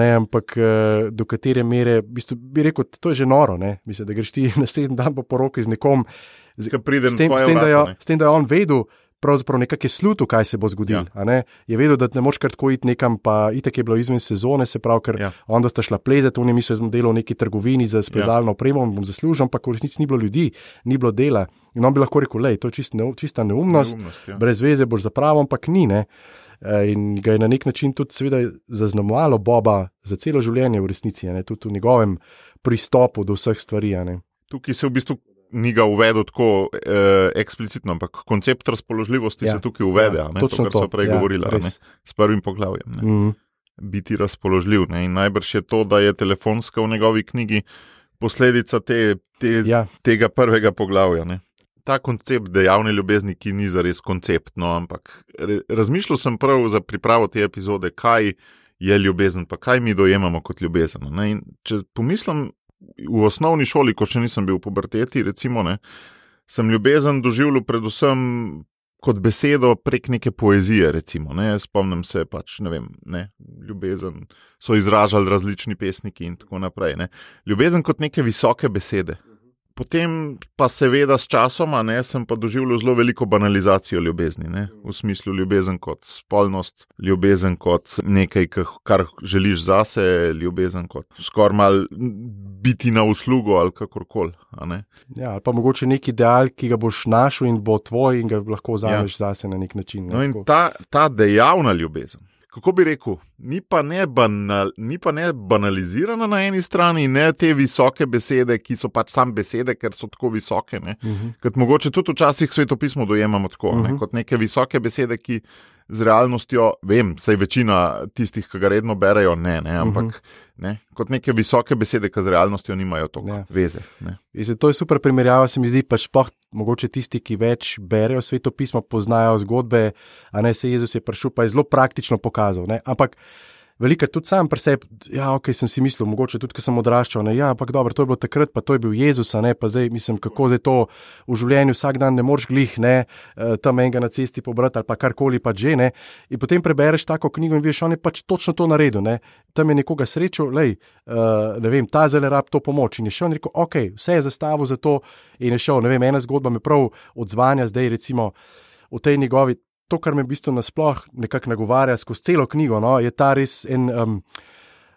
ne, ampak eh, do katere mere, bistu, bi rekel, to je že noro, Mislim, da greš ti naslednji dan po poroki z nekom, z, s, tem, s, tem, da jo, s tem, da je on vedel, pravzaprav nekaj sluto, kaj se bo zgodilo. Ja. Je vedel, da ne moš kar tako iti nekam, pa itek je bilo izven sezone, se pravi, ker ja. onda sta šla plezati, oni mislijo, da sem delal v neki trgovini za spezalno ja. opremo, bom zaslužil, ampak v resnici ni bilo ljudi, ni bilo dela. In on bi lahko rekel, je to čist ne, čista neumnost, neumnost ja. brez veze boš zapravo, ampak ni. Ne? Eh, in ga je na nek način tudi zaznamovalo Boba za celo življenje, v resnici, ne? tudi v njegovem pristopu do vseh stvari. Tukaj se v bistvu ni ga uvedel tako eh, eksplicitno, ampak koncept razpoložljivosti ja. se tukaj uvede. Ja, to, kar smo prej ja, govorili, s prvim poglavjem. Mm -hmm. Biti razpoložljiv. Ne? In najbrž je to, da je telefonska v njegovi knjigi posledica te, te, ja. tega prvega poglavja. Ne? Ta koncept dejavne ljubezni, ki ni zares koncept, no, ampak razmišljal sem prav za pripravo te epizode, kaj je ljubezen, pa kaj mi dojemamo kot ljubezen. Če pomislim v osnovni šoli, ko še nisem bil v puberteti, recimo, ne, sem ljubezen doživljal predvsem kot besedo prek neke poezije. Recimo, ne? Spomnim se, pač, ne vem, ne? ljubezen so izražali različni pesniki in tako naprej. Ne? Ljubezen kot neke visoke besede. Potem pa seveda s časom, ne, sem pa doživljal zelo veliko banalizacijo ljubezni, ne, v smislu ljubezen kot spolnost, ljubezen kot nekaj, kar želiš zase, ljubezen kot skoraj mal biti na uslugo ali kakorkoli. Ja, ali pa mogoče neki ideal, ki ga boš našel in bo tvoj in ga lahko vzameš ja. zase na nek način. Ne, no in ta, ta dejavna ljubezen kako bi rekel, ni pa, ne banal, ni pa ne banalizirana na eni strani, ne te visoke besede, ki so pač sam besede, ker so tako visoke. Uh mhm. -huh. Kot mogoče tudi včasih svetopismo dojemamo tako, uh -huh. ne, mhm. kot neke visoke besede, ki z realnostjo, vem, sej večina tistih, ki ga redno berejo, ne, ne ampak uh mhm. -huh. ne, kot neke visoke besede, ki z realnostjo nimajo toliko ja. veze. Zdaj, to je super primerjava, se mi zdi, pač pa mogoče tisti, ki več berejo svetopismo, poznajo zgodbe, a ne se Jezus je prišel, pa je zelo praktično pokazal. Ne, ampak veliko tudi sam pri sebi, ja, ok, sem si mislil, mogoče tudi, ko sem odraščal, ne, ja, ampak dobro, to je bilo takrat, pa to je bil Jezus, ne, pa zdaj mislim, kako zdaj to v življenju vsak dan ne moreš glih, ne, eh, tam enega na cesti pobrati ali pa karkoli pa že, ne. In potem prebereš tako knjigo in veš, on je pač točno to naredil, ne. Tam je nekoga srečo, lej, uh, ne vem, ta zelo rab to pomoč. In je šel in rekel, ok, vse je zastavil za to in je šel, ne vem, ena zgodba me prav odzvanja zdaj recimo v tej njegovi to, kar me v bistvu nasplošno nekako nagovarja skozi celo knjigo, no, je ta res en. Um,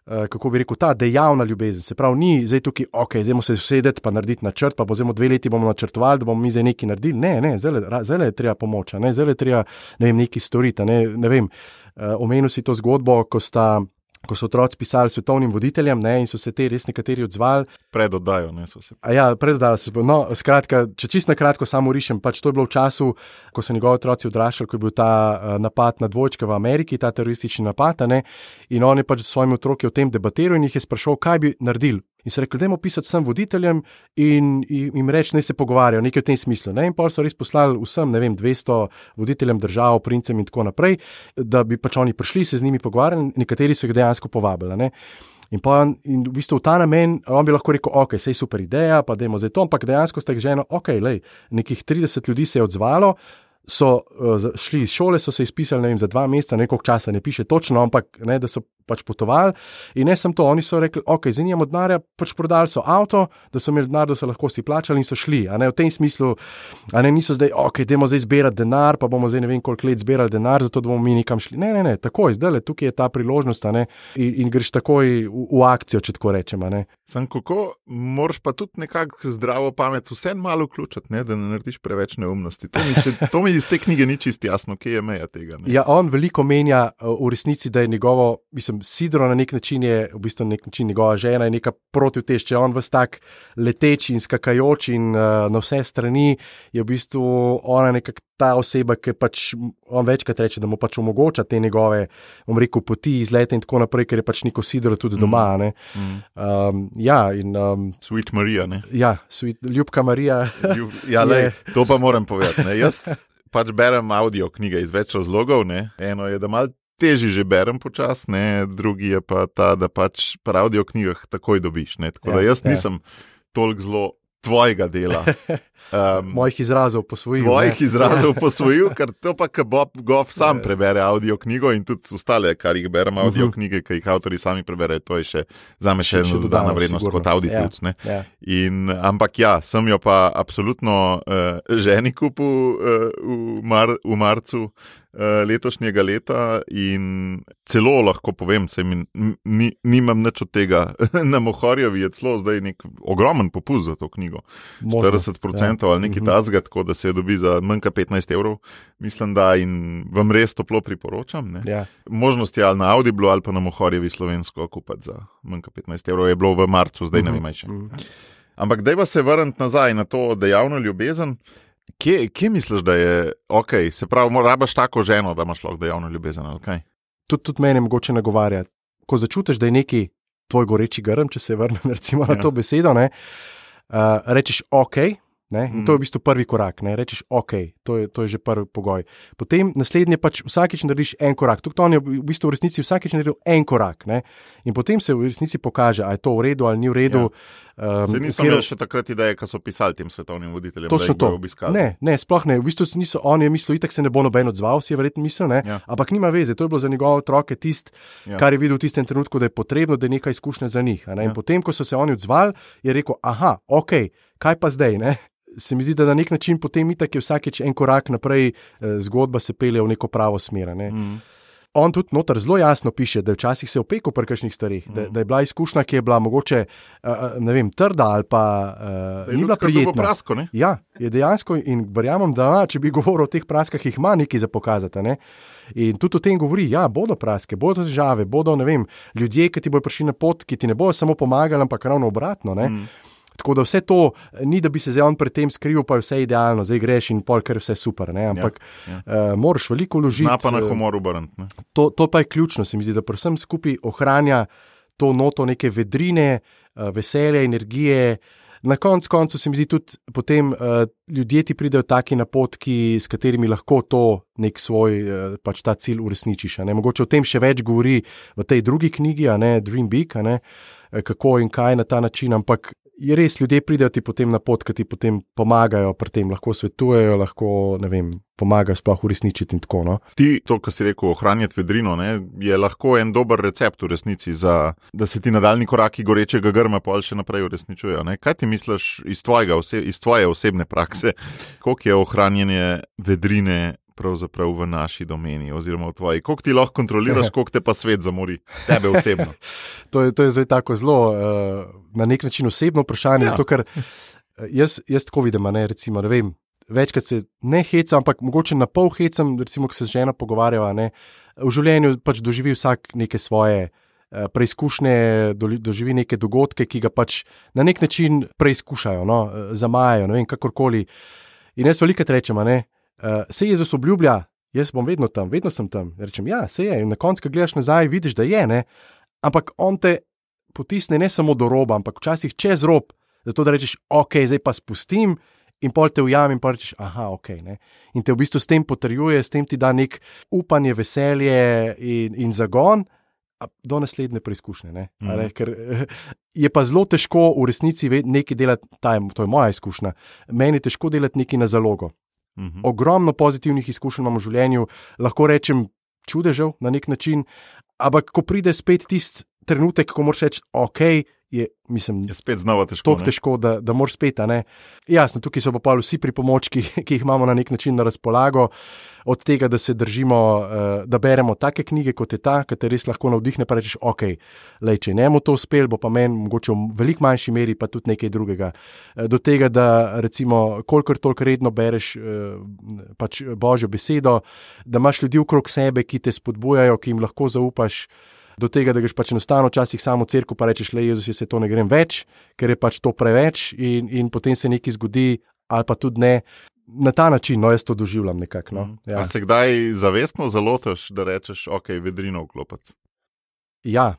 Kako bi rekel, ta dejavna ljubezen. Se pravi, ni zdaj tukaj, ok, zdaj moramo se usedeti pa narediti načrt, pa bo zdaj dve leti bomo načrtovali, da bomo mi zdaj nekaj naredili. Ne, ne, zdaj je treba pomoč, ne, zdaj je treba ne vem, nekaj storiti. Ne, ne vem, omenil si to zgodbo, ko sta ko so otroci pisali svetovnim voditeljem ne, in so se te res nekateri odzvali. Predodajo, ne so se. Ja, predodajo se. No, skratka, če čisto na kratko samo rišem, pač to je bilo v času, ko so njegovi otroci odraščali, ko je bil ta uh, napad na dvojčke v Ameriki, ta teroristični napad. Ne, in on je pač s svojimi otroki o tem debatiral in jih je sprašal, kaj bi naredili. In so rekli, da je pisati vsem voditeljem in jim reči, da se pogovarjajo, nekaj v tem smislu. Ne? In pa so res poslali vsem, ne vem, 200 voditeljem držav, princem in tako naprej, da bi pač oni prišli se z njimi pogovarjali, nekateri so jih dejansko povabili. Ne? In, pa, in v bistvu v ta namen, on bi lahko rekel, ok, sej super ideja, pa da je to, ampak dejansko ste že eno, ok, lej, nekih 30 ljudi se je odzvalo. So uh, šli iz šole, so se izpisali vem, za dva meseca, nekaj časa, ne piše točno, ampak ne, da so pač potovali. In ne samo to, oni so rekli, ok, zdaj imamo denarja, pač prodali so avto, da so imeli denar, da so lahko si plačali in so šli. Ne, v tem smislu, a ne niso zdaj, ok, idemo zdaj zbirati denar, pa bomo zdaj ne vem koliko let zbirali denar, zato da bomo mi nekam šli. Ne, ne, ne, takoj, zdaj le, tukaj je ta priložnost ne, in, in greš takoj v, v akcijo, če tako rečemo. Sam kako, moraš pa tudi nekako zdravo pamet vse malo vključiti, ne, da ne narediš preveč neumnosti. To mi, še, to mi iz te knjige ni čisto jasno, kje je meja tega. Ne. Ja, on veliko menja v resnici, da je njegovo, mislim, Sidro na nek način je v bistvu nek način njegova žena in neka protivtež, če on vse tak leteč in skakajoč in uh, na vse strani, je v bistvu ona nekakšna ta oseba, ki pač on večkrat reče, da mu pač omogoča te njegove, bom rekel, poti, izlete in tako naprej, ker je pač neko sidro tudi doma. Mm. Mm. Um, ja, in. Um, sweet Marija. Ja, sweet, ljubka Marija. Ljub, ja, lej, to pa moram povedati. Jaz pač berem audio knjige iz več razlogov. Ne? Eno je, da malo teži že berem počasne, drugi je pa ta, da pač pravijo v knjigah takoj dobiš. Ne? Tako ja, da jaz ja. nisem toliko zelo tvojega dela. Um, Mojih izrazov posvojil. Tvojih ne? izrazov posvojil, ker to pa, ki Bob Goff sam ja. prebere audio knjigo in tudi ostale, kar jih berem audio uh mhm. -huh. knjige, ki jih avtori sami preberejo, to je še za me še ena dodana vrednost sigurno. kot auditivc. Ja, ja. Ampak ja, sem jo pa absolutno uh, ženi kupil uh, v, mar, v marcu. Eh, letošnjega leta in celo lahko povem, da ni, nimam nič od tega. Na Mohorjevi je celo zdaj nek ogromen popust za to knjigo. Možno, 40% ja. ali nekaj mhm. tasga, tako da se dobi za manj kot 15 evrov. Mislim, da in vam res toplo priporočam. Ja. Možnost je ali na Audible ali pa na Mohorjevi slovensko kupiti za manj kot 15 evrov. Je bilo v marcu, zdaj ne vem več. Ampak dajva se vrniti nazaj na to dejavno ljubezen. Kje, kje misliš, da je ok, se pravi, moraš tako ženo, da imaš lahko dejavno ljubezen? Tudi, tudi meni mogoče nagovarja. Ko začutiš, da je neki tvoj goreči grm, če se vrnem recimo, ja. na to besedo, ne, uh, rečeš ok, Ne? In to je v bistvu prvi korak. Ne? Rečeš, ok, to je, to je že prvi pogoj. Potem naslednji pač vsakeč narediš en korak. Tukaj on je v bistvu v resnici vsakeč naredil en korak. Ne? In potem se v resnici pokaže, ali je to v redu ali ni v redu. Ja. Um, niso imeli še takrat ideje, ko so pisali tem svetovnim voditeljem. Točno to. Ne, ne, sploh ne. V bistvu niso, on je mislil, itak se ne bo noben odzval, si je verjetno mislil, ja. ampak nima veze. To je bilo za njegove otroke tisto, ja. kar je videl v tistem trenutku, da je potrebno, da je nekaj izkušnja za njih. Ja. In potem, ko so se oni odzvali, je rekel, aha, ok, kaj pa zdaj? Ne? se mi zdi, da na nek način potem itak je vsakeč en korak naprej, eh, zgodba se pelje v neko pravo smer. Ne. Mm. On tudi noter zelo jasno piše, da je včasih se opekel pri kakšnih stvarih, mm. da, da je bila izkušnja, ki je bila mogoče uh, vem, trda ali pa uh, ni bila prijetna. Prasko, ja, je dejansko in verjamem, da če bi govoril o teh praskah, jih ima nekaj za pokazati. Ne? In tudi o tem govori, da ja, bodo praske, bodo težave, bodo vem, ljudje, ki ti bodo prišli na pot, ki ti ne bodo samo pomagali, ampak ravno obratno. Tako da vse to ni, da bi se zdaj on pred tem skril, pa je vse idealno, zdaj greš in pol, ker je vse super. Ne? Ampak ja, ja. Uh, moraš veliko vložiti. Na pa na eh, humor obrniti. To, to pa je ključno, se mi zdi, da predvsem skupaj ohranja to noto neke vedrine, uh, veselja, energije. Na koncu koncu se mi zdi tudi, potem uh, ljudje ti pridejo taki napotki, s katerimi lahko to nek svoj uh, pač ta cilj uresničiš. Mogoče o tem še več govori v tej drugi knjigi, ne, Dream Big, ne, kako in kaj na ta način. Ampak res, ljudje pridejo ti potem na pot, ki ti potem pomagajo pri tem, lahko svetujejo, lahko vem, pomagajo sploh uresničiti in tako. No. Ti, to, kar si rekel, ohranjati vedrino, ne, je lahko en dober recept v resnici, za, da se ti nadaljni koraki gorečega grma pa še naprej uresničujejo. Ne. Kaj ti misliš iz, tvojega, iz tvoje osebne prakse, koliko je ohranjanje vedrine pravzaprav v naši domeni, oziroma v tvoji. Kako ti lahko kontroliraš, koliko te pa svet zamori, tebe osebno? to, je, to je zdaj tako zelo, uh, na nek način osebno vprašanje. Ja. Zato, ker eh, jaz, jaz tako vidim, ne, recimo, ne vem. Večkrat se ne hecam, ampak mogoče na pol hecam, recimo, ko se z žena pogovarjava. Ne, v življenju pač doživi vsak neke svoje uh, preizkušnje, do, doživi neke dogodke, ki ga pač na nek način preizkušajo, no, zamajajo, ne vem, kakorkoli. In jaz veliko rečem, ne, uh, uh, se Jezus obljublja, jaz bom vedno tam, vedno sem tam. Rečem, ja, se je. In na koncu, ko gledaš nazaj, vidiš, da je ne. Ampak on te potisne ne samo do roba, ampak včasih čez rob, zato da rečeš, ok, zdaj pa spustim. In pol te ujame, in rečeš, ah, ok. Ne? In te v bistvu s tem potrjuje, s tem ti da nek upanje, veselje in, in zagon do naslednje preizkušnje. Mm. Ker je pa zelo težko v resnici nekaj delati, to je moja izkušnja. Meni je težko delati nekaj na zalogo. -hmm. Ogromno pozitivnih izkušenj imamo v življenju, lahko rečem čudežev na nek način, ampak ko pride spet tisti trenutek, ko moraš reči, ok, je, mislim, je spet znova težko. Tako težko, da, da moraš spet. Jasno, tukaj so pa vsi pripomočki, ki jih imamo na nek način na razpolago. Od tega, da se držimo, uh, da beremo take knjige, kot je ta, ki te res lahko navdihne, pa rečeš, ok, lej, če ne bo to uspel, bo pa meni mogoče v veliko manjši meri pa tudi nekaj drugega. Uh, do tega, da recimo, kolikor toliko redno bereš uh, pač Božjo besedo, da imaš ljudi okrog sebe, ki te spodbujajo, ki jim lahko zaupaš do tega, da greš pač enostavno včasih samo v crkvu in rečeš, le Jezus, jaz se to ne grem več, ker je pač to preveč in, in potem se nekaj zgodi, ali pa tudi ne. Na ta način, no, jaz to doživljam nekako. No. Mhm. Ja. Se kdaj zavestno zalotiš, da rečeš, ok, vedrino vklopiti? Ja.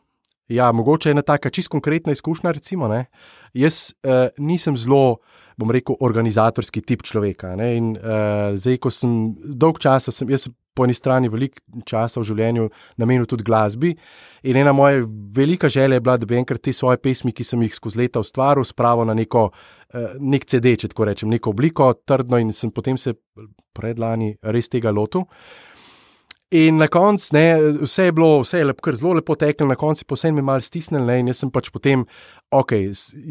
Ja, mogoče je ena taka čisto konkretna izkušnja. Recimo, jaz uh, nisem zelo, bom rekel, organizatorski tip človeka. Ne? In uh, zdaj, ko sem dolg časa, sem, jaz po eni strani veliko časa v življenju namenil tudi glasbi. In ena moja velika želja je bila, da bi enkrat te svoje pesmi, ki sem jih skozi leta ustvaril, spravil na neko, eh, nek CD, če tako rečem, neko obliko, trdno, in sem potem se predlani res tega lotil. In na koncu, vse je bilo, vse je lepo, zelo lepo teklo, na koncu pa vse mi malo stisnil, ne, in jaz sem pač potem, ok,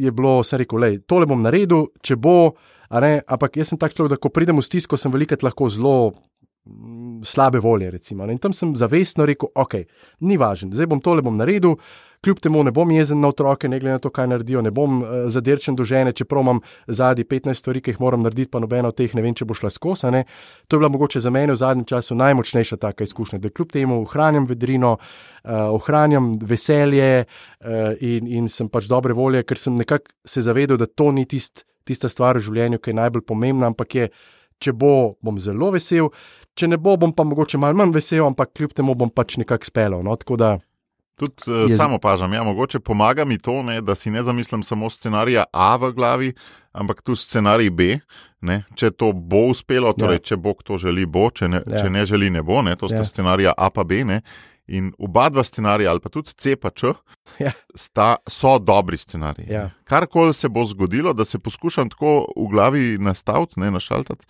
je bilo vse rekel, le, tole bom naredil, če bo, ne, ampak jaz sem tak človek, da ko pridem v stisko, sem velikrat lahko zelo slabe volje. Recimo. In tam sem zavestno rekel, ok, ni važno, zdaj bom tole bom naredil, kljub temu ne bom jezen na otroke, ne glede na to, kaj naredijo, ne bom uh, zadrčen do žene, čeprav imam zadnji 15 stvari, ki jih moram narediti, pa nobena od teh ne vem, če bo šla skozi. To je bila mogoče za mene v zadnjem času najmočnejša taka izkušnja, da kljub temu ohranjam vedrino, uh, ohranjam veselje uh, in, in sem pač dobre volje, ker sem nekako se zavedal, da to ni tist, tista stvar v življenju, ki je najbolj pomembna, ampak je. Če bo, bom zelo vesel, če ne bo, bom pa mogoče malo manj vesel, ampak kljub temu bom pač nekako spelo. No? Tako da Tudi uh, Je z- samo pažam, ja, mogoče pomaga mi to, ne, da si ne zamislim samo scenarija A v glavi, ampak tudi scenarij B. Ne, če to bo uspelo, torej, Ja. če Bog to želi, bo, če ne, Ja. če ne želi, ne bo. Ne, to sta Ja. scenarija A pa B. Ne, in oba dva scenarija, ali pa tudi C pa Č, Ja. sta, so dobri scenariji. Ja. Karkoli se bo zgodilo, da se poskušam tako v glavi nastaviti, ne našaltati,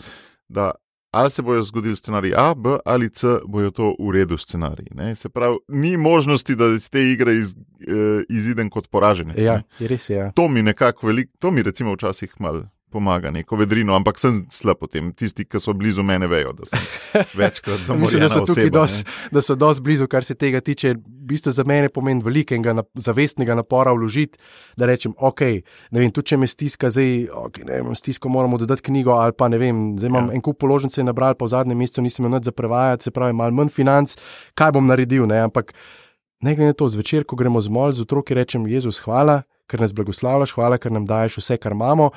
da ali se bojo zgodili scenarij A, B ali C, bojo to v redu scenariji. Ne? Se pravi, ni možnosti, da iz te igre iz, eh, izidem kot poraženec. Ja, ne. res je. Ja. To mi nekako veliko, to mi recimo včasih malo. Pomaga neko vedrino, ampak sem slab potem. Tisti, ki so blizu mene, vejo, da sem večkrat zamorjen. Mislim, da so tukaj dosti da so dosti blizu, kar se tega tiče. Bistvu za mene pomeni velikega na, zavestnega napora vložiti, da rečem, ok, ne vem, tudi če me stiska, zdaj, okay, ne vem, stisko moramo dodati knjigo ali pa ne vem, zdaj imam Ja. en kup položnice nabral, pa v zadnjem mesecu nisem imel nič za prevajati, se pravi, malo manj financ, kaj bom naredil, ne, ampak ne glede na to, zvečer, ko gremo z mol, z otroki rečem, Jezus, hvala, ker nas blagoslavljaš, hvala, ker nam daješ vse, kar imamo.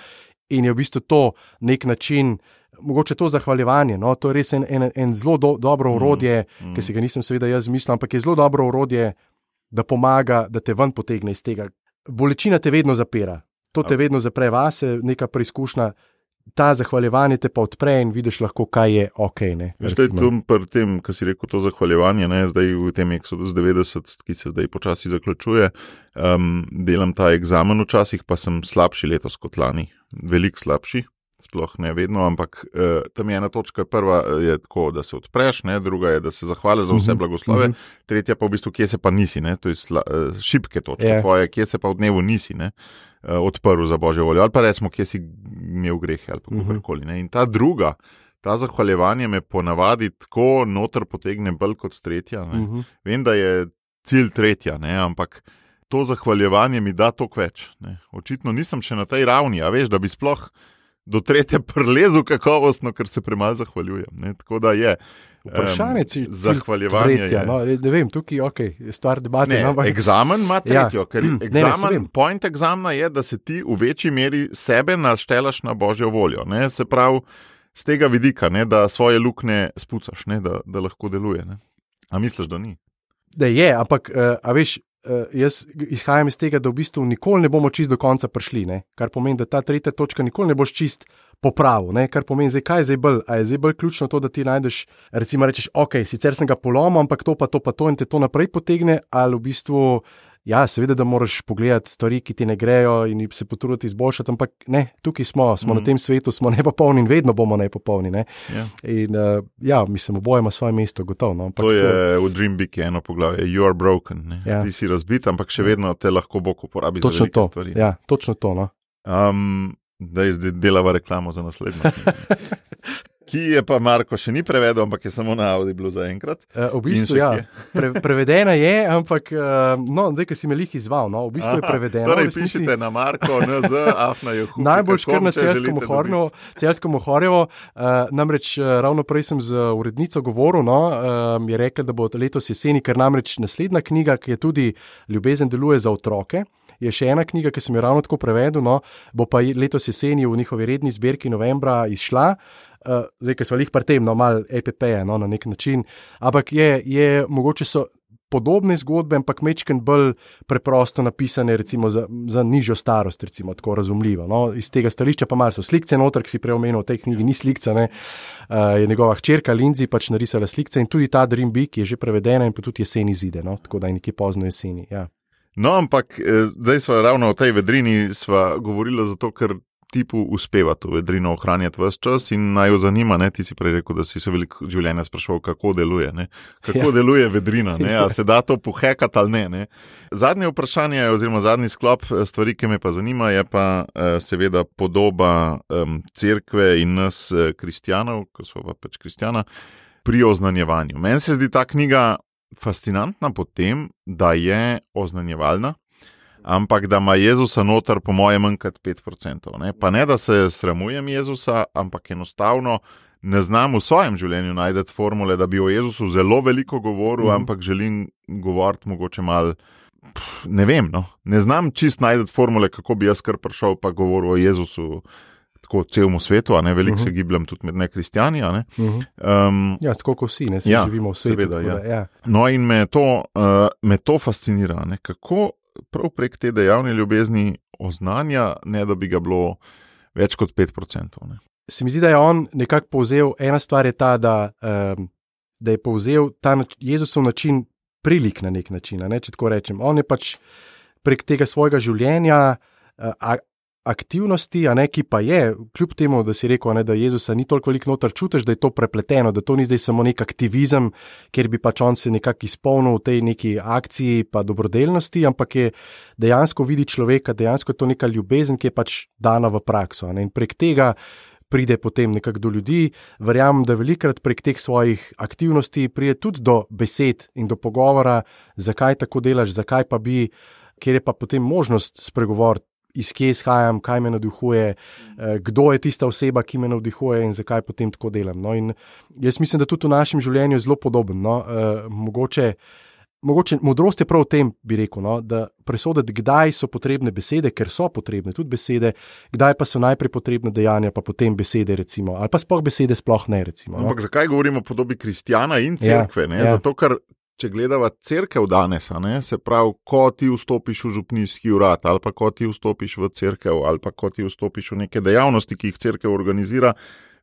In je v bistvu to nek način, mogoče to zahvaljevanje. No? To je res en, en, en zelo do, dobro urodje, mm, mm. ki si ga nisem, seveda, jaz zmislil, ampak je zelo dobro urodje, da pomaga, da te ven potegne iz tega. Bolečina te vedno zapira, to te vedno zapre vase, neka preizkušnja. Ta zahvaljevanje te pa odpre in vidiš lahko, kaj je ok. Ne, Zdaj, tu pri tem, kar si rekel, to zahvaljevanje, ne, zdaj v tem Exodus 90, ki se zdaj počasi zaključuje, um, delam ta egzamen včasih, pa sem slabši letos kot lani, veliko slabši. Sploh ne vedno, ampak uh, tam je ena točka. Prva je tako, da se odpreš, ne? druga je, da se zahvališ za vse Mhm, blagoslove, mhm. tretja pa v bistvu, kje se pa nisi, ne? to je sla, uh, šibke točke Ja. tvoje, kje se pa v dnevu nisi ne? uh, odprl za božjo voljo, ali pa recimo, kje si imel grehe ali Mhm. kakorkoli. ne. In ta druga, ta zahvaljevanje me ponavadi tako noter potegne bolj kot tretja. ne. Mhm. Vem, da je cilj tretja, ne? ampak to zahvaljevanje mi da toliko več. Ne? Očitno nisem še na tej ravni, a veš, da bi sploh do tretje prelezel kakovostno, ker se premalo zahvaljujem. Ne? Tako da je. Vprašanje je, zahvaljevanje tretja. je- No, ne vem, tukaj okay, je stvar debate. Ne, no, ampak- Examen ima Ja. tretjo, ker Ne, ne, vem. point examena je, da se ti v večji meri sebe naštelaš na božjo voljo. Ne? Se pravi, z tega vidika, ne, da svoje luknje spucaš, ne, da, da lahko deluje. Ne. A misliš, da ni? Da je, ampak uh, a veš, uh, jaz izhajam iz tega, da v bistvu nikoli ne bomo čist do konca prišli, ne? kar pomeni, da ta tretja točka nikoli ne boš čist popravil. Ne? Kar pomeni, zdaj, kaj je zdaj bolj, a je zdaj bolj ključno to, da ti najdeš, recimo, rečeš, ok, sicer sem ga polomil, ampak to pa to pa to in te to naprej potegne, ali v bistvu. Ja, seveda, da moraš pogledati stvari, ki ti ne grejo, in se potruditi izboljšati, ampak ne, tukaj smo, smo mm. na Mhm. tem svetu, smo nepopolni in vedno bomo nepopolni. Ne? Ja. In uh, ja, mislim, oboje ima svoje mesto, gotovo. No? To je v Dream Big je eno poglavje, you are broken. Ne. Ja. Ti si razbit, ampak še vedno te lahko Bog uporabi Točno za to. stvari. Ja, točno to. No. Um, da zdaj delava reklamo za naslednjo. Ki je pa Marko še ni prevedel, ampak je samo na Audi bilo zaenkrat. Uh, v In bistvu, ja, pre, prevedena je, ampak uh, no, zdaj, ki si me jih izval, no, v bistvu je Aha, prevedena. Torej, v resnici- pišite na Marko, NZ, Afna je hudo. Najbolj kar na Celskem ohorju. Uh, namreč uh, ravno prej sem z urednico govoril, no, uh, je rekla, da bo letos jeseni, ker namreč naslednja knjiga, ki je tudi Ljubezen deluje za otroke. Je še ena knjiga, ki sem jo ravno tako prevedel, no, bo pa je- letos jeseni v njihovi redni zbirki novembra izšla. Uh, zdaj, ki smo jih pri tem, no, malo EPP-je no, na nek način. Ampak je, je mogoče so podobne zgodbe, ampak mečken bolj preprosto napisane, recimo za, za nižjo starost, recimo tako razumljivo. No? Iz tega stališča pa malo so slike, noter, ki si prej omenil, v tej knjigi ni slika, uh, je njegova hčerka Lindsay pač narisala slike in tudi ta Dream Big je že prevedena in pa tudi jeseni zide, no? tako da je nekje pozno jeseni. Ja. No, ampak eh, zdaj smo ravno o tej vedrini govorili zato, ker tipu uspeva to vedrino ohranjati vse čas in naj jo zanima. Ne? Ti si prej rekel, da si se veliko življenja sprašval, kako deluje. Ne? Kako ja. deluje vedrina, ne? a se da to pohekati ali ne, ne. Zadnje vprašanje, oziroma zadnji sklop eh, stvari, ki me pa zanima, je pa eh, seveda podoba um, cerkve in nas, eh, kristjanov, ko smo pa pač kristjana, pri oznanjevanju. Meni se zdi ta knjiga fascinantna po tem, da je oznanjevalna. Ampak da ima Jezusa noter, po mojem, manj kot 5%. Ne? Pa ne, da se sramujem Jezusa, ampak enostavno ne znam v svojem življenju najti formule, da bi o Jezusu zelo veliko govoril, mm. -hmm. ampak želim govoriti mogoče malo. Ne vem, no. ne znam čist najti formule, kako bi jaz kar prišel in govoril o Jezusu tako celemu svetu, ne veliko uh Mhm. -huh. se gibljem tudi med nekristijani. Ne? Uh -huh. um, Ja, tako kot vsi, ne Ja, živimo v svetu. seveda, ja. Da, ja. no, in me to, uh, me to fascinira, ne? kako prav prek te dejavne ljubezni oznanja, ne da bi ga bilo več kot 5%. Ne? Se mi zdi, da je on nekako povzel, ena stvar je ta, da, um, da je povzel ta nač, Jezusov način prilik na nek način. Ne, če tako rečem. On je pač prek tega svojega življenja, uh, aktivnosti, a ne, ki pa je, kljub temu, da si rekel, ne, da Jezusa ni toliko veliko noter, čutiš, da je to prepleteno, da to ni zdaj samo nek aktivizem, kjer bi pač on se nekako izpolnil v tej neki akciji, pa dobrodelnosti, ampak je dejansko vidi človeka, dejansko je to neka ljubezen, ki je pač dana v prakso. Ne, in prek tega pride potem nekako do ljudi. Verjamem, da velikrat prek teh svojih aktivnosti pride tudi do besed in do pogovora, zakaj tako delaš, zakaj pa bi, kjer je pa potem možnost spregovoriti. Iz kje izhajam, kaj me navdihuje, eh, kdo je tista oseba, ki me navdihuje in zakaj potem tako delam. No, in jaz mislim, da tudi v našem življenju je zelo podoben. No, eh, mogoče, mogoče modrost je prav v tem, bi rekel, no, da presoditi, kdaj so potrebne besede, ker so potrebne tudi besede, kdaj pa so najprej potrebne dejanja, pa potem besede, recimo, ali pa sploh besede, sploh ne. Recimo, no. Ampak zakaj govorimo o podobi kristjana in Ja, cerkve? Ja, ja. Zato, ker če gledava cerkev danes, ne, se pravi, ko ti vstopiš v župnijski urad, ali pa ko ti vstopiš v cerkev, ali pa ko ti vstopiš v neke dejavnosti, ki jih cerkev organizira.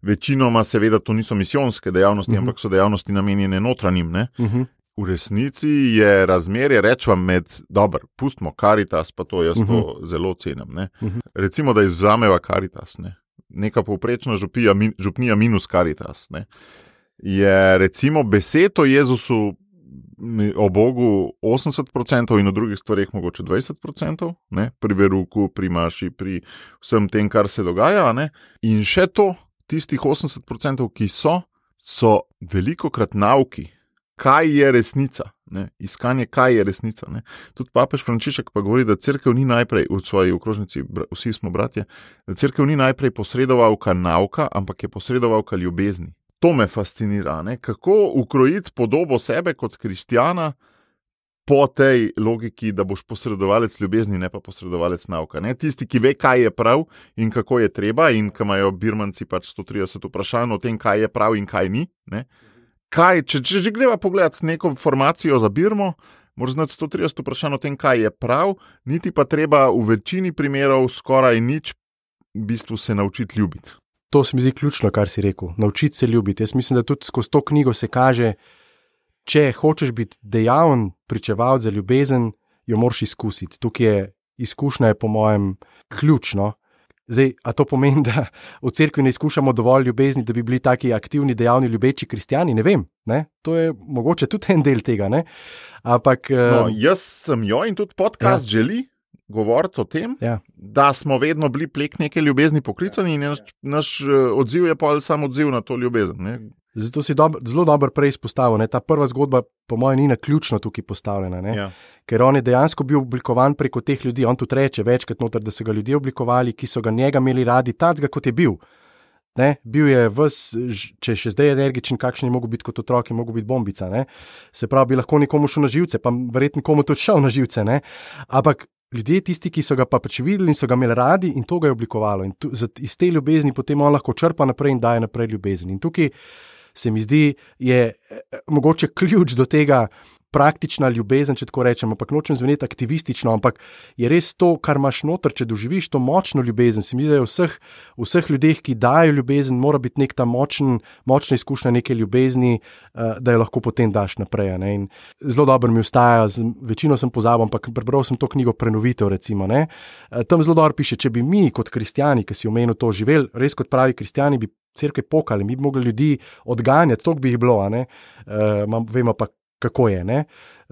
Večinoma, seveda, to niso misijonske dejavnosti, uh Mhm. -huh. ampak so dejavnosti namenjene notranjim. Ne? Uh -huh. V resnici je razmerje, rečem, med, dobro, pustimo karitas, pa to jaz uh -huh. to zelo cenim. Ne? Mhm. Recimo, da izvzameva karitas, ne? neka povprečna župija, min, župnija minus karitas. Ne? Je recimo besed o Jezusu o Bogu 80% in o drugih stvareh mogoče 20%, ne? pri veruku, pri maši, pri vsem tem, kar se dogaja. Ne? In še to, tistih 80%, ki so, so veliko krat nauki, kaj je resnica. Ne? Iskanje, kaj je resnica. Ne? Tudi papež Frančišek pa govori, da crkva ni najprej v svoji okrožnici, vsi smo bratje, da crkva ni najprej posredovalka nauka, ampak je posredovalka ljubezni. To me fascinira, ne? kako ukrojiti podobo sebe kot kristjana po tej logiki, da boš posredovalec ljubezni, ne pa posredovalec nauka. Ne? Tisti, ki ve, kaj je prav in kako je treba, in ki imajo birmanci pač 130 vprašanj o tem, kaj je prav in kaj ni. Ne? Kaj, če, če že greva pogledati neko formacijo za Birmo, moraš znati 130 vprašanj o tem, kaj je prav, niti pa treba v večini primerov skoraj nič v bistvu se naučiti ljubiti. To se mi zdi ključno, kar si rekel. Naučiti se ljubiti. Jaz mislim, da tudi skozi to knjigo se kaže, če hočeš biti dejaven, pričevalec za ljubezen, jo moraš izkusiti. Tukaj je izkušnja, je po mojem, ključno. Zdaj, a to pomeni, da v cerkvi ne izkušamo dovolj ljubezni, da bi bili taki aktivni, dejavni, ljubeči kristijani? Ne vem. Ne? To je mogoče tudi en del tega. Ne? Ampak. No, em, jaz sem jo in tudi podcast ja. želi govoriti o tem, Ja. da smo vedno bili plek neke ljubezni poklicani in naš, naš eh, odziv je pa samo odziv na to ljubezen. Ne? Zato si dob zelo dobro prej izpostavil. Ne? Ta prva zgodba, po mojem, ni na ključno tukaj postavljena. Ne? Ja. Ker on je dejansko bil oblikovan preko teh ljudi. On tudi reče večkrat, noter, da so ga ljudje oblikovali, ki so ga njega imeli radi, takega kot je bil. Ne? Bil je vs, ž- če še zdaj energičen, kakšen je mogel biti kot otrok, je mogel biti bombica. Ne? Se pravi, bi lahko nekomu šel na živce, pa verjetno komu tudi šel na živce. Ne? Ampak ljudje, tisti, ki so ga pa pač videli in so ga imeli radi, in to ga je oblikovalo. In tu, iz te ljubezni potem on lahko črpa naprej in daje naprej ljubezen. In tukaj se mi zdi, je eh, mogoče ključ do tega. Praktična ljubezen, če tako rečem, ampak nočem zveneti aktivistično, ampak je res to, kar imaš noter, če doživiš to močno ljubezen. Se mi zdi, da je vseh, vseh ljudeh, ki dajo ljubezen, mora biti nek ta močen, močna izkušnja neke ljubezni, uh, da jo lahko potem daš naprej. ne. In Zelo dobro mi vstaja, z- večino sem pozabil, ampak prebral sem to knjigo Prenovitev. Recimo, ne. Eh, Tam zelo dobro piše, če bi mi kot kristijani, ki si omenil to, živeli res kot pravi kristijani, bi crkve pokali, mi bi mogli ljudi odganjati, to bi jih bilo, uh, vemo pa, kako je. Ne?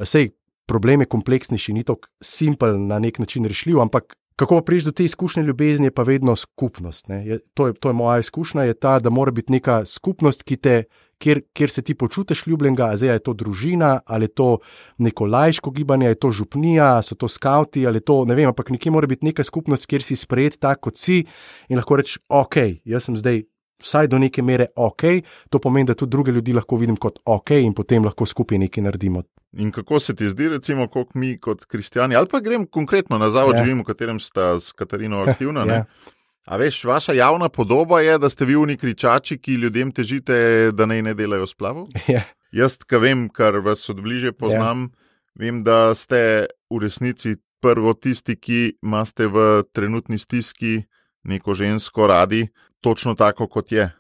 Sej problem je kompleksnejši, ni tako simpel na nek način rešljiv, ampak kako priješ do te izkušnje ljubezni, je pa vedno skupnost. ne. Je, to, je, to je moja izkušnja, je ta, da mora biti neka skupnost, ki te. Kjer, kjer se ti počutiš ljubljenega, zdaj je to družina, ali je to neko lajško gibanje, je to župnija, so to skavti, ali to ne vem, ampak nekje mora biti neka skupnost, kjer si sprejet tak, kot si in lahko rečeš, ok, jaz sem zdaj vsaj do neke mere ok, to pomeni, da tudi druge ljudi lahko vidim kot ok in potem lahko skupaj nekaj naredimo. In kako se ti zdi, recimo, kako mi kot kristijani, ali pa grem konkretno na zavod, Ja. ja. živim, v katerem sta s Katarino aktivna, Ja. ja. A veš, vaša javna podoba je, da ste vi oni kričači, ki ljudem težite, da naj ne delajo splavov. Ja. Jaz, ki vem, kar vas od bliže poznam, vem, da ste v resnici prvo tisti, ki imate v trenutni stiski neko žensko radi, točno tako, kot je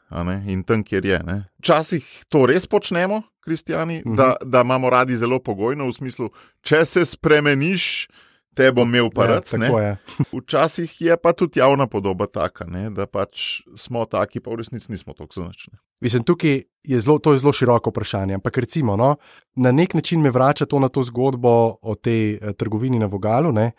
in tam, kjer je. ne. Včasih to res počnemo, kristijani, Mhm. da, da imamo radi zelo pogojno, v smislu, če se spremeniš, te bom imel pa Ja, rad. je. Včasih je pa tudi javna podoba taka, ne, da pač smo taki, pa v resnici nismo tako zanačni. Mislim, tukaj je zelo, to je zelo široko vprašanje. Ampak recimo, no, na nek način me vrača to na to zgodbo o tej eh, trgovini na Vogalu. Ne,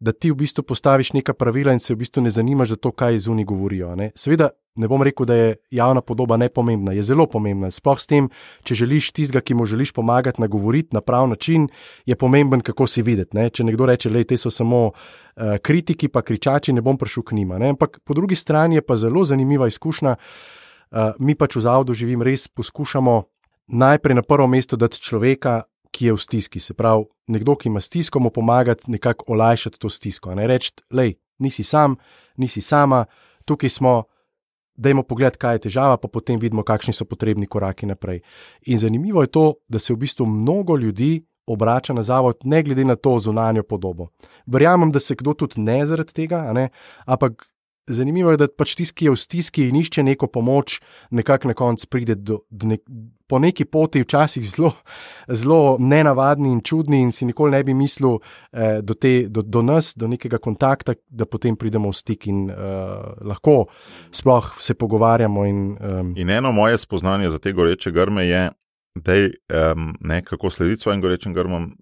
Da ti v bistvu postaviš neka pravila in se v bistvu ne zanimaš za to, kaj zunaj govorijo. Ne. Seveda, ne bom rekel, da je javna podoba nepomembna, je zelo pomembna. Sploh s tem, če želiš tistega, ki mu želiš pomagati, nagovoriti na prav način, je pomemben, kako si videti. Ne. Če nekdo reče, da te so samo uh, kritiki, pa kričači, ne bom prišel k njima. Ne. Ampak po drugi strani je pa zelo zanimiva izkušnja. Uh, mi pač v zavodu živim, res poskušamo najprej na prvo mesto dati človeka, ki je v stiski. Se pravi, nekdo, ki ima stisko, mu pomagati nekako olajšati to stisko. Ne reči, lej, nisi sam, nisi sama, tukaj smo. Dajmo pogled, kaj je težava, pa potem vidimo, kakšni so potrebni koraki naprej. In zanimivo je to, da se v bistvu mnogo ljudi obrača na zavod, ne glede na to zunanjo podobo. Verjamem, da se kdo tudi ne zaradi tega, ne? ampak zanimivo je, da pač tisti, ki je v stiski in išče neko pomoč, nekako na koncu pride do, do nek, po neki poti, včasih zelo, zelo nenavadni in čudni, in si nikoli ne bi mislil eh, do, te, do, do nas, do nekega kontakta, da potem pridemo v stik in eh, lahko sploh se pogovarjamo. In, um, In eno moje spoznanje za te goreče grme je, da je um, ne kako slediti svojim gorečim grmom,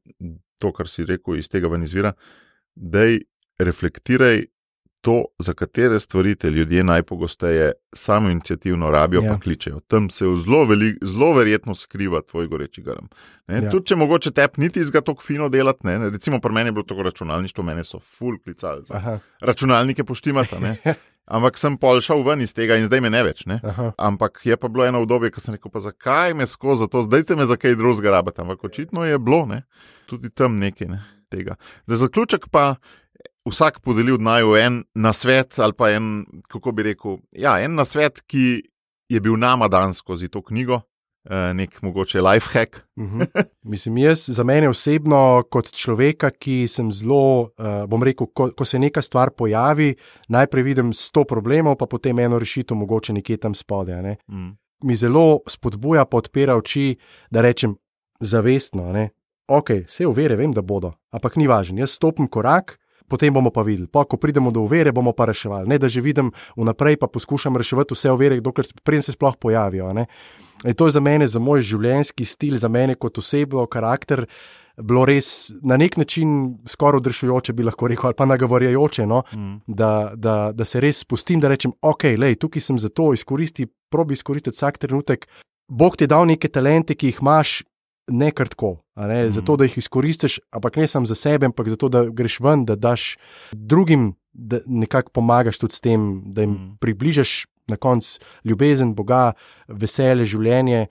to, kar si rekel, iz tega ven izvira, da je reflektiraj to, za katere stvari te ljudje najpogosteje samo inicijativno rabijo, ja. Ja. pa kličejo. Tam se zelo, velik, zelo verjetno skriva tvoj goreči grm. Ja. ja. Tudi če mogoče tep niti iz ga tako fino delati, ne, ne, recimo pri meni je bilo tako računalništvo, mene so full klicali. za aha, Računalnike poštimata, ne. Ampak sem pol šel ven iz tega in zdaj me ne več. Ne? aha. Ampak je pa bilo eno obdobje, ko sem rekel, pa zakaj me skozi to, zdaj te me za kaj drugega rabite. Ampak očitno je bilo, ne? tudi tam nekaj ne? tega. Za zaključek pa vsak podeli od naju en nasvet ali pa en, kako bi rekel, ja, en nasvet, ki je bil nama dan skozi to knjigo, eh, nek mogoče life hack. Mhm. Mislim, jaz za mene osebno, kot človeka, ki sem zelo, uh, bom rekel, ko, ko se neka stvar pojavi, najprej vidim sto problemov, pa potem eno rešitev, mogoče nekje tam spodaj. Ne? Mm. Mi zelo spodbuja, pa odpira oči, da rečem zavestno. Ne? Ok, vse uvere vem, da bodo, ampak ni važno. Jaz stopim korak. Potem bomo pa videli, pa ko pridemo do uvere, bomo pa reševali. Ne da že vidim vnaprej, pa poskušam reševati vse uvere, dokler se sploh pojavijo. ne. In to je za mene, za moj življenjski stil, za mene kot osebo, karakter, bilo res na nek način skoraj odrešujoče, bi lahko rekel, ali pa nagovarjajoče. No? Mm. Da, da, da se res spustim, da rečem, ok, lej, tukaj sem za to, izkoristi, probi izkoristiti vsak trenutek. Bog ti je dal neke talente, ki jih imaš, ne kar tako, ne, Mhm. zato da jih izkoristiš, ampak ne samo za sebe, ampak zato da greš ven, da daš drugim, da nekako pomagaš tudi s tem, da jim Mhm. približaš na koncu ljubezen, Boga, veselje, življenje.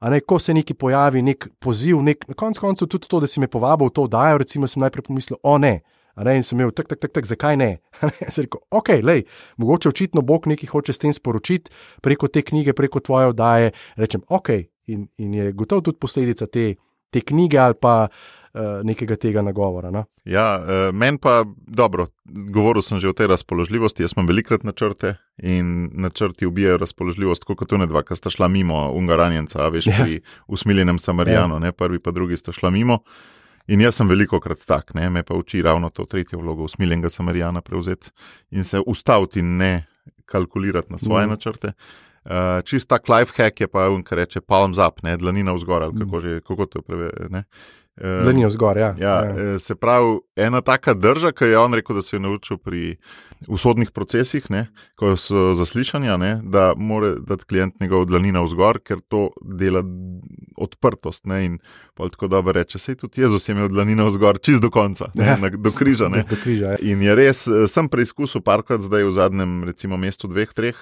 A ne, ko se neki pojavi, nek poziv, nek, na koncu tudi to, da si me povabil v to oddajo, recimo, sem najprej pomislil, o ne. A ne, in sem imel tak, tak, tak, tak zakaj ne? Ne, Sem rekel, ok, lej, mogoče očitno Bog nekaj hoče s tem sporočiti preko te knjige, preko tvoje oddaje. Rečem, ok, in, in je gotovo tudi posledica te, te knjige ali pa uh, nekega tega nagovora. No? Ja, uh, meni pa dobro, govoril sem že o tej razpoložljivosti. Jaz imam velikrat načrte in načrti ubijajo razpoložljivost, kot tu ne dva, ki sta šla mimo Ungaranjenca, veš, Ja. pri usmiljenem Samarijanu, ne, prvi pa drugi sta šla mimo. In jaz sem veliko krat tak, ne, me pa uči ravno to tretjo vlogo usmiljenega Samarijana prevzeti in se ustaviti in ne kalkulirati na svoje Mhm. mm. načrte. Uh, čist tak life hack je pa, ki reče palms up, ne, dlanina vzgor ali kako, že, kako to preve. Uh, Zanijo zgor, ja. Ja, ja. Se pravi, ena taka drža, ki je on rekel, da se je naučil pri usodnih procesih, ne, ko so zaslišanja, ne, da mora dati klient njegov dlanina vzgor, ker to dela odprtost. Ne, in tako dobro reče, sej tudi Jezus je imel dlanina vzgor, čist do konca, ne, Ja. na, do križa. Ne. Do križa, ja. In je res, eh, sem preizkusil parkrat zdaj v zadnjem, recimo, mestu dveh, treh.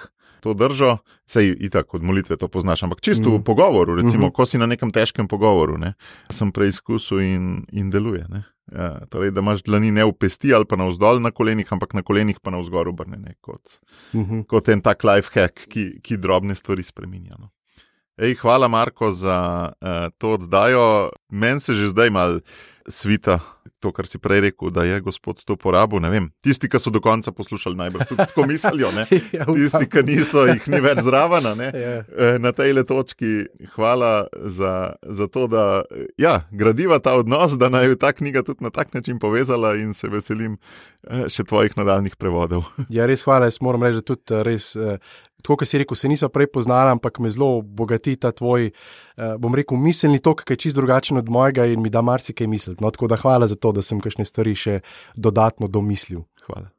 To držo, sej itak od molitve to poznaš, ampak čisto mm. Mhm. v pogovoru, recimo, mm Mhm. -hmm. ko si na nekem težkem pogovoru, ne, sem preizkusil in, in deluje. Ne. Ja, torej, da imaš dlani ne v pesti ali pa na vzdolj na kolenih, ampak na kolenih pa na vzgor obrnjene, kot, uh Mhm. -huh. kot en tak life hack, ki, ki drobne stvari spremenja. No. Ej, hvala, Marko, za uh, to oddajo. Meni se že zdaj mal svita, to, kar si prej rekel, da je gospod to porabil. Tisti, ki so do konca poslušali, najbrž tudi tako mislijo. Ne? Ja. Tisti, ki niso, jih ni več zraven. Ja. Eh, Na tej točki hvala za, za to, da ja, gradiva ta odnos, da naj bi ta knjiga tudi na tak način povezala, in se veselim eh, še tvojih nadaljnih prevodov. Ja, res hvala. Jaz moram reči, da tudi res, eh, tako kot si rekel, se nisem prej poznala, ampak me zelo bogati ta tvoj, eh, bom rekel, miselni tok, ki je čist drugačen od mojega in mi da marsikaj misliti. No, tako da hvala za to, da sem kakšne stvari še dodatno domislil. Hvala.